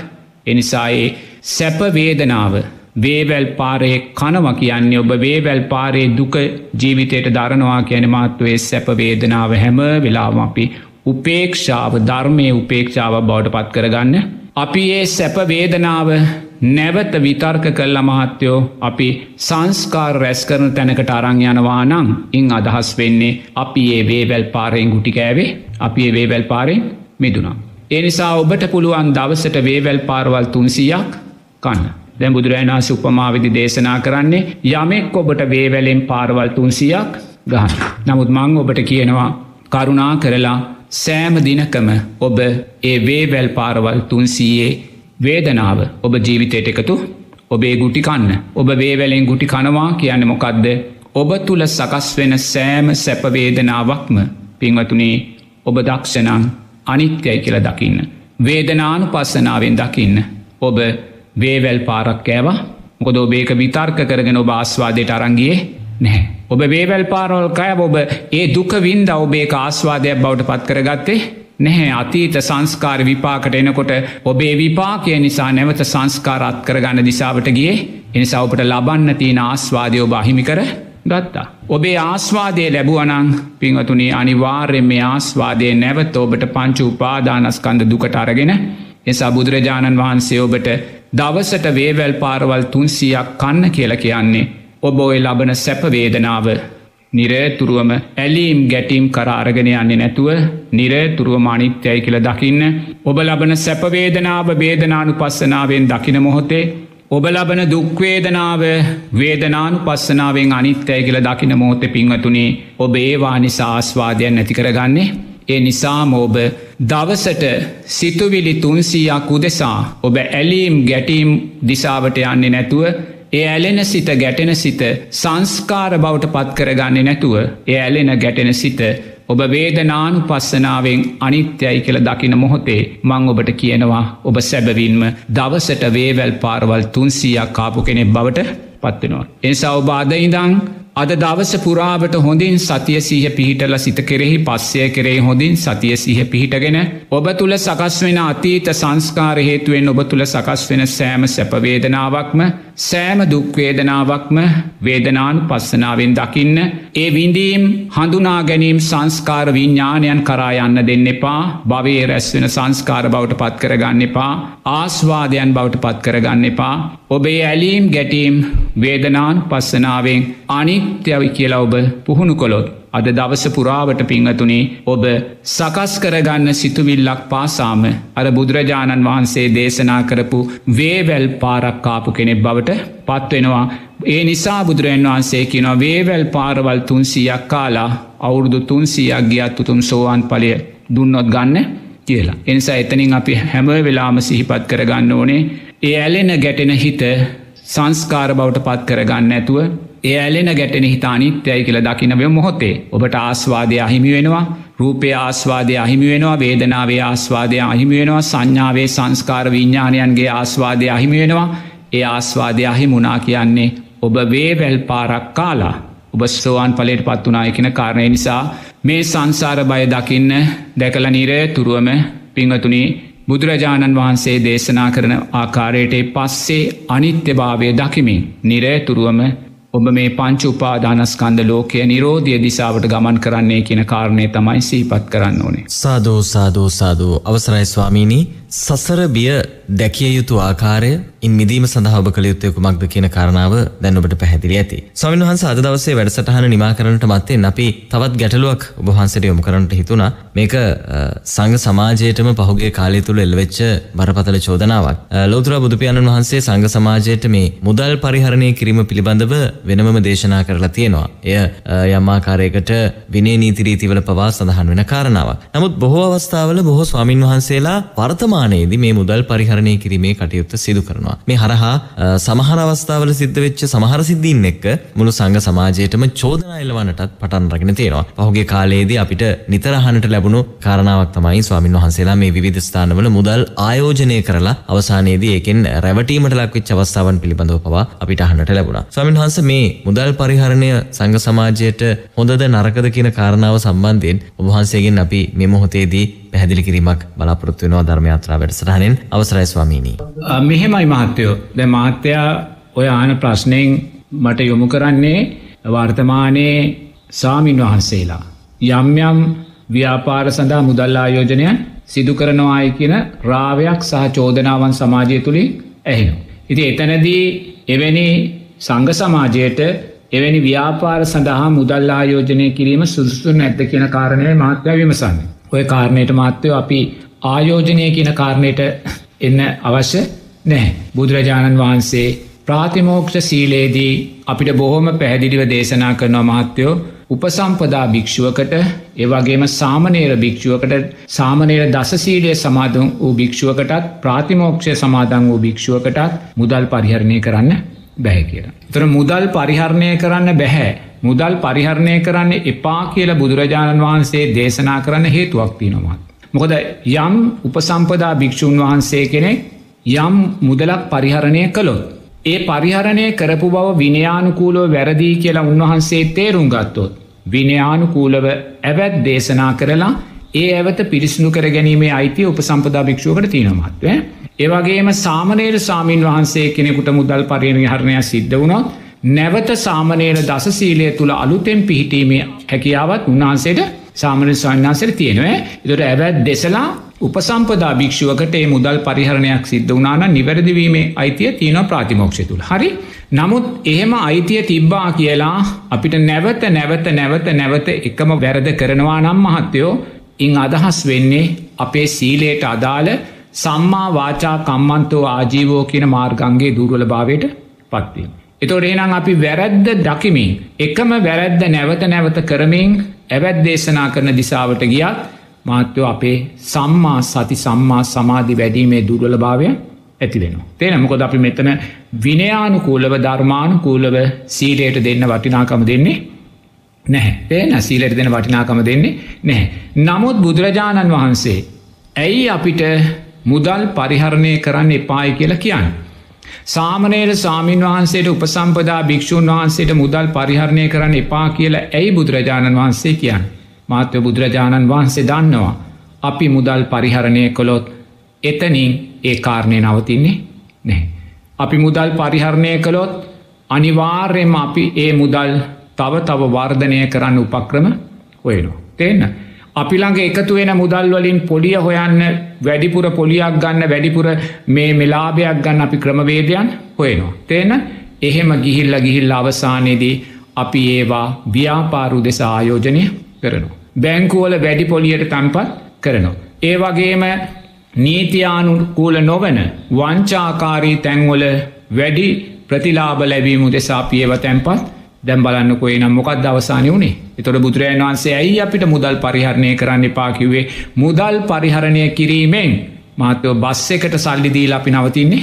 එනිසායේ සැපවේදනාව වේවැල් පාරයේ කනව කියන්නේ ඔබ වේවැල් පාරයේ දුක ජීවිතයට දරනවා කියන මාත්තුවේ සැපවේදනාව හැම වෙලාම අපි උපේක්ෂාව ධර්මය උපේක්ෂාව බවට පත් කරගන්න. අපි ඒ සැපවේදනාව නැවත විතර්ක කල්ල මහත්තයෝ අපි සංස්කාර රැස් කරන තැනකට අරං යනවා නං ඉං අදහස් වෙන්නේ අපි ඒ වේවැල් පාරයෙන් ගුටිකෑවේ අපි ඒ වේවැල් පාරෙන් මිදුනම්. එනිසා ඔබට පුළුවන් දවසට වේවැල් පාරවල් තුන්සියක් කන්න. දැ බුදුරජනා සුපමාවිදි දේශනා කරන්නේ යමෙක් ඔබට වේවැලෙන් පාරවල් තුන්සියක් ගහන්. නමුත් මං ඔබට කියනවා කරුණා කරලා සෑම දිනකම ඔබ ඒ වේවැල් පාරවල් තුන්සීයේ වේදනාව ඔබ ජීවිතයට එකතු ඔබේ ගුටි කන්න ඔබ වේවැලෙන් ගුටි කනවා කියන්න මොකක්ද ඔබ තුළ සකස් වෙන සෑම සැපවේදනාවක්ම පින්වතුනේ ඔබ දක්ෂනං අනිත්‍යයි කියල දකින්න. වේදනානු පස්සනාවෙන් දකින්න. ඔබ වේවැල් පාරක් කෑවා මොකද ඔබේක විතර්ක කරගෙන ඔබ ආස්වාදයට අරංගියේ නැහැ. ඔබ වේවැල් පාරෝල් කෑ ඔබ ඒ දුක වින්ද ඔබේ ආස්වාදයක් බවට පත් කරගත්තේ නැහැ අතීත සංස්කාර විපාකට එනකොට ඔබේ විපාකය නිසා නැවත සංස්කාරත් කරගන්න දිසාවට ගිය එනිසා ඔබට ලබන්න තියෙන ආස්වාදය ඔබ අහිමි කර ගත්තා. ඔබේ ආස්වාදය ලැබුවනං පිංහතුනේ අනිවාර්යෙන් මේ ආස්වාදය නැවත ඔබට පංචු උපාදානස්කන්ද දුකට අරගෙන එසා බුදුරජාණන් වහන්සේ ඔබට දවසට වේවැල් පාරවල් තුන්සියක් කන්න කියල කියන්නේ ඔබ ඔය ලබන සැපවේදනාව නිරේතුරුවම ඇලීම් ගැටීම් කරාරගෙන යන්නේ නැතුව නිරේතුරුව අනිත්‍යයි කියල දකින්න ඔබ ලබන සැපවේදනාව වේදනානු පස්සනාවෙන් දකින මොහොතේ ඔබ ලබන දුක්වේදනාව වේදනානු පස්සනාවෙන් අනිත්‍යය කියල දකින මෝත පිංහතුනේ ඔබ ඒවා නිසා ආස්වාදයන් නැතිකරගන්නේ ඒ නිසාම ඔබ දවසට සිතුවිලි තුන්සීයක් උදෙසා ඔබ ඇලීම් ගැටීම් දිසාවට යන්නේ නැතුව ඒ ඇලෙන සිත ගැටෙන සිත සංස්කාර බවට පත්කරගන්නේ නැතුව ඒ ඇලෙන ගැටෙන සිත ඔබ වේදනානු පස්සනාවෙන් අනිත්‍යයි කියල දකින මොහොතේ මං ඔබට කියනවා ඔබ සැබවින්ම දවසට වේවැල් පාරවල් තුන්සියක් කාපු කෙනෙක් බවට පත්වෙනවා. එනිසා ඔබාද ඉදං අද දවස පුරාවට හොඳින් සතිය සීහ පිහිටල සිත කෙරෙහි පස්සය කරේ හොඳින් සතිය සීහ පිහිටගෙන ඔබ තුළ සකස් වෙන අතීත සංස්කාර හේතුවෙන් ඔබ තුළ සකස් වෙන සෑම සැපවේදනාවක්ම සෑම දුක්වේදනාවක්ම වේදනානු පස්සනාවෙන් දකින්න ඒ විඳීම් හඳුනා ගැනීම් සංස්කාර විඤ්ඥානයන් කරායන්න දෙන්න එපා. භවේ රැස්වෙන සංස්කාර බවට පත් කරගන්න එපා. ආස්වාදයන් බවට පත් කරගන්න එපා. ඔබේ ඇලීම් ගැටීම් වේදනාන් පස්සනාවෙන් අනිත්‍යවි කියලා ඔබ පුහුණු කොළොත් අද දවස පුරාවට පිංහතුනේ ඔබ සකස් කරගන්න සිතුවිල්ලක් පාසාම අර බුදුරජාණන් වහන්සේ දේශනා කරපු වේවැල් පාරක්කාපු කෙනෙක් බවට පත්වෙනවා. ඒ නිසා බුදුරජන් වහන්සේ කියන වේවැල් පාරවල් තුන්සියක් කාලා අවුරුදු තුන්සියක් ගියත් උතුම් සෝවාන් පලය දුන්නොත් ගන්න කියලා. එනිසා එතනින් අපි හැම වෙලාම සිහිපත් කරගන්න ඕනේ ඒ ඇලෙන ගැටෙන හිත සංස්කාර බවට පත් කරගන්න ඇතුව ඒ ඇලෙන ගැටෙන හිතානිත්‍යයි කියල දකිනවය මොහොතේ ඔබට ආස්වාදය අහිමි වෙනවා රූපය ආස්වාදය අහිමි වෙනවා වේදනාවේ ආස්වාදය අහිමි වෙනවා සංඥාවේ සංස්කාර විඤ්ඥාණයන්ගේ ආස්වාදය අහිමි වෙනවා. ඒ ආස්වාදය අහි මුණා කියන්නේ ඔබ වේවැල් පාරක් කාලා ඔබ ස්ෝවාන් පලට පත් වනා එකන කාරණය නිසා මේ සංසාර බය දකින්න දැකල නිරය තුරුවම පිංහතුනී බුදුරජාණන් වහන්සේ දේශනා කරන ආකාරයට පස්සේ අනිත්‍යභාවය දකිමින් නිරේතුරුවම ඔබ මේ පංච උපාදානස්කන්ද ලෝකය නිරෝධිය දිසාවට ගමන් කරන්නේ කියන කාරණය තමයි සීපත් කරන්න ඕනේ.
සාධෝ සාධෝ සාධෝ අවසරයි ස්වාමීණී සසර බිය දැකිය යුතු ආකාරය ඉන් මිදීම සඳහා ඔබ කළ යුත්තය කුමක්ද කියන කාරණාව දැන් ඔබට පැහැදිලි ඇති. ස්වාමීන් වහන්සේ අද දවසේ වැඩසටහන නිමා කරන්නට මත්තෙන් අපි තවත් ගැටලුවක් ඔබ වහන්සේට යොමු කරන්නට හිතුණා. මේක සංඝ සමාජයේටම පහුගිය කාලය තුල එල්වෙච්ච බරපතල චෝදනාවක්. ලෝතර බුදු පියාණන් වහන්සේ සංඝ සමාජයට මේ මුදල් පරිහරණය කිරීම පිළිබඳව වෙනමම දේශනා කරලා තියෙනවා. එය යම් ආකාරයකට විනය නීති රීතිවල පවා සඳහන් වෙන කාරණාවක්. නමුත් බොහෝ අවස්ථාවල බොහෝ ස්වාමින් වහන්සේලා වර්තමානයේදී මේ මුදල් පරිහරණය කිරීමේ කටයුත්ත සිදු කරනවා. මේ හරහා සමහර අවස්ථාවල සිද්ධ වෙච්ච සමහර සිද්ධීන් එක්ක මුළු සංඝ සමාජයටම චෝදනා එල්ලවන්නටත් පටන් අරගෙන තියෙනවා. පහුගිය කාලයේදී අපිට නිතර අහන්නට ලැබුණු කාරණාවක් තමයි ස්වාමින් වහන්සේලා මේ විවිධ ස්ථානවල මුදල් ආයෝජනය කරලා අවසානයේදී ඒකෙන් රැවටීමට ලක්වෙච්ච අවස්ථාවන් පිළිබඳව පවා අපිට අහන්නට ලැබුණා. ස්වාමින් වහන්සේ මේ මුදල් පරිහරණය සංඝ සමාජයට හොඳද නරකද කියන කාරණාව සම්බන්ධයෙන් ඔබ වහන්සේගෙන් අපි මේ මොහොතේදී පැහැදිලි කිරීමක් බලාපොරොත්තු වෙනවා ධර්මයාත්‍රා වැඩසටහනෙන් අවසරයි ස්වාමීනි.
මෙහෙමයි මහත්තයෝ. දැන් මහත්තයා ඔය ආන ප්‍රශ්නෙන් මට යොමු කරන්නේ වර්තමානයේ සාමින් වහන්සේලා. යම් යම් ව්‍යාපාර සඳහා මුදල් ආයෝජනය සිදු කරනවායි කියන රාවයක් සහ චෝදනාවන් සමාජය තුළින් ඇහෙනවා. ඉති එතනදී එවැනි සංග සමාජයට එවැනි ව්‍යාපාර සඳහා මුදල් ආයෝජනය කිරීම සුදුසුන් ඇත්ත කියන කාරණය මාත්‍ය විමසන්න. ඔය කාරණයට මාත්‍යව අපි ආයෝජනය කියන කාරණයට එන්න අවශ්‍ය නැහැ. බුදුරජාණන් වහන්සේ ප්‍රාතිමෝක්ෂ සීලේදී අපිට බොහොම පැහැදිලිව දේශනා කරනවා මහත්තයෝ උපසම්පදා භික්‍ෂුවකට ඒවගේම සාමනේර භික්‍ෂුවකට සාමනේර දසසීලය සමාධන් වූ භික්‍ෂුවකටත් ප්‍රාතිමෝක්ෂය සමාධන් වූ භික්‍ෂුවකටත් මුදල් පරිහරණය කරන්න බැහැ කියලා. තර මුදල් පරිහරණය කරන්න බැහැ. මුදල් පරිහරණය කරන්න එපා කියල බුදුරජාණන් වහන්සේ දේශනා කරන්න හේතුවක් තිනොමත්. මොකද යම් උපසම්පදා භික්‍ෂූන් වහන්සේ කෙනෙක් යම් මුදලක් පරිහරණය කළොත්. ඒ පරිහරණය කරපු බව විනයානුකූලව වැරදිී කියලා උන්වහන්සේ තේරුම් ගත්තොත්. විනයානුකූලව ඇවැත් දේශනා කරලා ඒ ඇවත පිරිසිනු කර ගැනීමේ අයිතිය උපසම්පදා භික්ෂුවකට තියෙනමත්ව. ඒවගේම සාමනේර සාමීන් වහන්සේ කෙනෙකුට මුදල් පරිණි හරණය සිද්ධ වුණොත් නැවත සාමනේර දසසීලය තුළ අලුතෙන් පිහිටීමේ හැකියාවත් උන්වහන්සේට සාමන ස්වන්නාසර තියෙනව. එතොට ඇවැත් දෙසලා උපසම්පදා භික්ෂුවකට ඒ මුදල් පරිහරණයක් සිද්ධ වනාන නිවැරදිවීමේ අයිතිය තියෙන ප්‍රාතිමෝක්ෂ තුළ හරි? නමුත් එහෙම අයිතිය තිබ්බා කියලා අපිට නැවත නැවත නැවත නැවත එකම වැරද කරනවා නම් මහත්තයෝ ඉං අදහස් වෙන්නේ අපේ සීලයට අදාළ සම්මා වාචා කම්මන්තෝ ආජීවෝ කියන මාර්ගන්ගේ දුර්වල භාවයට පත්වීම. එතොට එනම් අපි වැරැද්ද දකිමින් එකම වැරැද්ද නැවත නැවත කරමින් ඇවැත් දේශනා කරන දිසාවට ගියත් මාත්‍යෝ අපේ සම්මා සති සම්මා සමාධි වැඩීමේ දුර්වල භාවය ඇතිවෙනවා. තේන මොකොද අපි මෙතන විනයානුකූලව ධර්මානුකූලව සීලයට දෙන්න වටිනාකම දෙන්නේ නැහැ තේන සීලට දෙන වටිනාකම දෙන්නේ නැහැ. නමුත් බුදුරජාණන් වහන්සේ ඇයි අපිට මුදල් පරිහරණය කරන්න එපායි කියලා කියන්න. සාමනයට සාමීන් වහන්සේට උපසම්පදා භික්‍ෂූන් වහන්සේට මුදල් පරිහරණය කරන්න එපා කියලා ඇයි බුදුරජාණන් වහන්සේ කියන්න. මාත්‍ය බුදුරජාණන් වහන්සේ දන්නවා. අපි මුදල් පරිහරණය කොළොත් එතනින් ඒ කාරණය නවතින්නේ නැහැ. අපි මුදල් පරිහරණය කළොත් අනිවාර්යම අපි ඒ මුදල් තව තව වර්ධනය කරන්න උපක්‍රම හොයනවා. තිේන්න. අපිළඟ එකතු වෙන මුදල් වලින් පොලිය හොයන්න වැඩිපුර පොලියක් ගන්න වැඩිපුර මේ මෙලාභයක් ගන්න අපි ක්‍රමවේදයන් හොයනවා. තේන එහෙම ගිහිල්ල ගිහිල්ල අවසානයේදී අපි ඒවා ව්‍යාපාරු දෙස ආයෝජනය කරනවා. බැංකුවල වැඩි පොලියට තන්පත් කරනවා. ඒ වගේම නීතියානුකූල නොවන වංචාකාරී තැන්වල වැඩි ප්‍රතිලාබ ලැබීම දෙසාපියව තැන්පත් දැම් බලන්නකොේ නම් මොකක් දවසානය වුණේ එතොට බුදුරජන් වන්සේ ඇයි අපිට මුදල් පරිහරණය කරන්න පාකිවේ මුදල් පරිහරණය කිරීමෙන් මාතව බස් එකට සල්ලිදීල අපි නවතින්නේ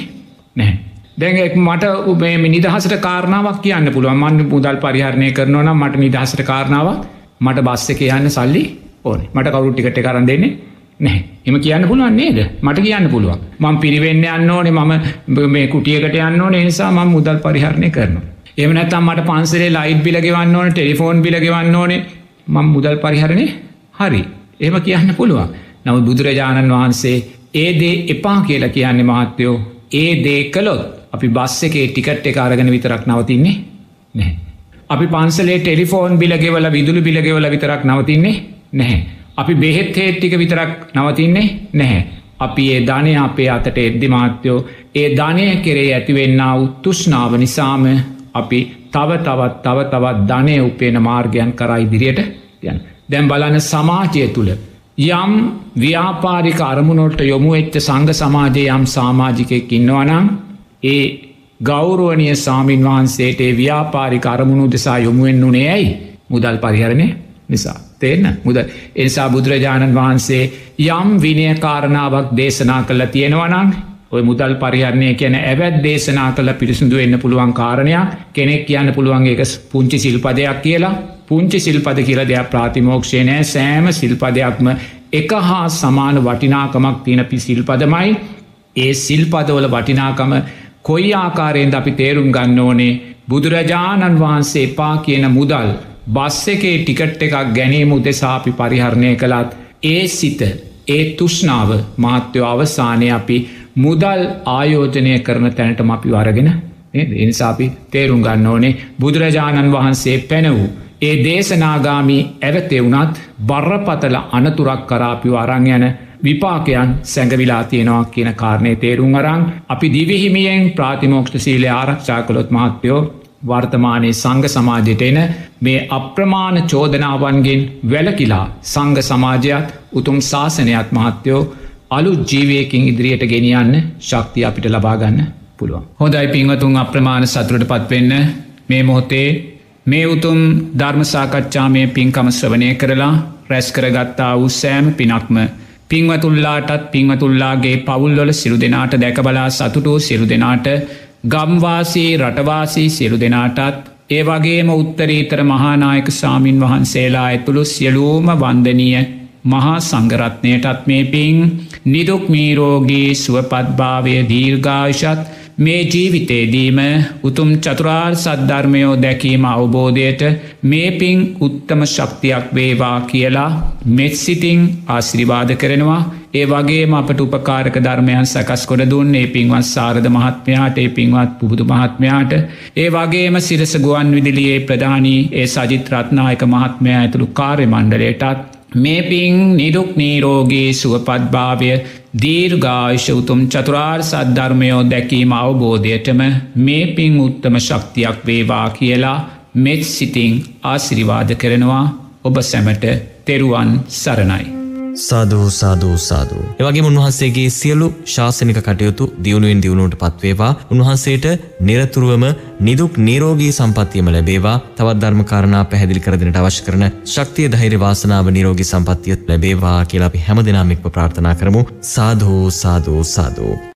නැහැ. දැන් මට උබේ නිදහසට කාරණාවක් කියන්න පුළුවන්. මන්න මුදල් පරිහරණය කරනවනම් මට නිදහසට කාරණාවක්? මට බස්ස එක යන්න සල්ලි ඕන. මට කවරු ටිකට කරන්න දෙන්නේ නැහැ. එම කියන්න පුළුවන් නේද? මට කියන්න පුළුවන්. මං පිරිවෙන්න යන්න ඕනේ. මම මේ කුටියකට යන්න ඕන. නිසා මං මුදල් පරිහරණය කරනවා. එම නැතම් මට පන්සලේ ලයිට් බිලගෙවන්න ඕන ටෙලිෆෝන් බිලගෙවන්න ඕනේ මං මුදල් පරිහරණය හරි එම කියන්න පුළුවන් නමුත් බුදුරජාණන් වහන්සේ ඒ දේ එපා කියලා කියන්නේ මහත්තයෝ ඒ දේ කළොත් අපි බස්ස එකේ ටිකට් එක අරගෙන විතරක් නවතින්නේ නැහැ. අපි පන්සලේ ටෙලිෆෝන් බිලගෙවල විදුලි බිලගෙවල විතරක් නවතින්නේ නැහැ. අපි බෙහෙත් හේට්ටික විතරක් නවතින්නේ නැහැ. අපි ඒ ධනය අපේ අතට එද්දි මාත්‍යයෝ ඒ ධනය කෙරේ ඇතිවෙන්න උත්තුෂ්නාව නිසාම අපි තව තවත් තව තවත් ධනය උපේන මාර්ගයන් කරයි දිරියට යන. දැම් බලන සමාජය තුළ යම් ව්‍යාපාරික අරමුණොට යොමු එච්ච සංග සමාජය යම් සාමාජිකයක් ඉන්නවනම් ඒ ගෞරුවනිය සාමීන් වහන්සේට ව්‍යාපාරික අරමුණු දෙසා යොමුුවෙන් වුණේ ඇයි මුදල් පරිහරණය නිසා. තේන්න මුද එනිසා බුදුරජාණන් වහන්සේ යම් විනයකාරණාවක් දේශනා කළ තියෙනවනං ඔය මුදල් පරිහරණය කියන ඇවැත් දේශනා කළ පිරිසිදු වෙන්න පුළුවන් කාරණයක්. කෙනෙක් කියන්න පුළුවන් එක පුංචි සිල්පදයක් කියලා. පුංචි සිල්පද කියල දෙයක් ප්‍රාතිමෝක්ෂය නෑ. සෑම සිල්පදයක්ම එක හා සමාන වටිනාකමක් තියෙන පි සිල්පදමයි. ඒ සිල්පදවල වටිනාකම කොයි ආකාරයෙන්ද අපි තේරුම් ගන්න ඕනේ? බුදුරජාණන් වහන්සේ එපා කියන මුදල් බස් එකේ ටිකට් එකක් ගැනීම උදෙසා අපි පරිහරණය කළත් ඒ සිත ඒ තුෂ්නාව මාත්‍යව අවසානය අපි මුදල් ආයෝජනය කරන තැනට අපි වරගෙන එනිසාපි තේරුම් ගන්න ඕනේ බුදුරජාණන් වහන්සේ පැන වූ ඒ දේශනාගාමී ඇවතෙවුනත් බරපතල අනතුරක් කරාපිව අරං යන විපාකයන් සැඟවිලා තියෙනවා කියන කාරණය තේරුම් අරං අපි දිවිහිමියෙන් ප්‍රාතිමෝක්ෂ සීලය ආරක්ෂා කළොත් මහත්තයෝ වර්තමානයේ සංග සමාජයට එන මේ අප්‍රමාණ චෝදනාවන්ගෙන් වැලකිලා සංග සමාජයත් උතුම් ශාසනයත් මහත්තයෝ අලු ජීවයකින් ඉදිරියට ගෙනියන්න ශක්තිය අපිට ලබාගන්න පුළුවන්. හොඳයි පින්වතුන් අප්‍රමාණ සතුරට පත්වෙන්න මේ මොහොතේ මේ උතුම් ධර්මසාකච්ඡාමය පින්කම ශ්‍රවනය කරලා රැස්කරගත්තා වූ සෑම පිනක්ම පින්වතුල්ලාටත් පින්වතුල්ලාගේ පවුල්ලොල සිරු දෙනාට දැකබලා සතුටෝ සිරු දෙනාට ගම්වාසී රටවාසී සිරු දෙනාටත් ඒ වගේම උත්තරීතර මහානායක සාමීන් වහන්සේලා ඇතුළු සියලූම වන්දනීය මහා සංගරත්නයටත් මේ පින් නිදුක් මීරෝගේ සුවපත්භාවය දීර්ඝාශත් මේ ජීවිතේදීම උතුම් චතුරාර් සද්ධර්මයෝ දැකීම අවබෝධයට මේ පින් උත්තම ශක්තියක් වේවා කියලා මෙත් සිතිං ආශිරිවාද කරනවා. ඒ වගේ අපට උපකාරක ධර්මයන් සකස් කොට දුන්න ඒ පින්වත් සාරධ මහත්මයාට ඒ පින්වත් පුබුදු මහත්මයාට. ඒ වගේම සිරස ගුවන් විදිලියේ ප්‍රධානී ඒ සජිත් රත්නායක මහත්මයා ඇතුළු කාර්ය මණ්ඩලයටත් මේ පින් නිදුක් නීරෝගේ සුවපත්භාවය දීර්ඝායශ උතුම් චතුරාර් සද්ධර්මයෝ දැකීම අවබෝධයටම මේ පින් උත්තම ශක්තියක් වේවා කියලා මෙත් සිතිං ආසිරිවාද කරනවා ඔබ සැමට තෙරුවන් සරණයි.
සාධූ සාධූ සාධූ. එවගේ උන්වහන්සේගේ සියලු ශාසනික කටයුතු දියුණුවෙන් දියුණුවට පත්වේවා උන්වහන්සේට නිරතුරුවම නිදුක් නීරෝගී සම්පත්තියම ලැබේවා තවත් ධර්මකාරණා පැහැදිලි කරදිනට අවශ්‍ය කරන ශක්තිය ධෛර්ය වාසනාව නිරෝගී සම්පත්තියත් ලැබේවා කියලා අපි හැමදෙනාම එක්ව ප්‍රාර්ථනා කරමු සාධූ සාධූ සාධූ.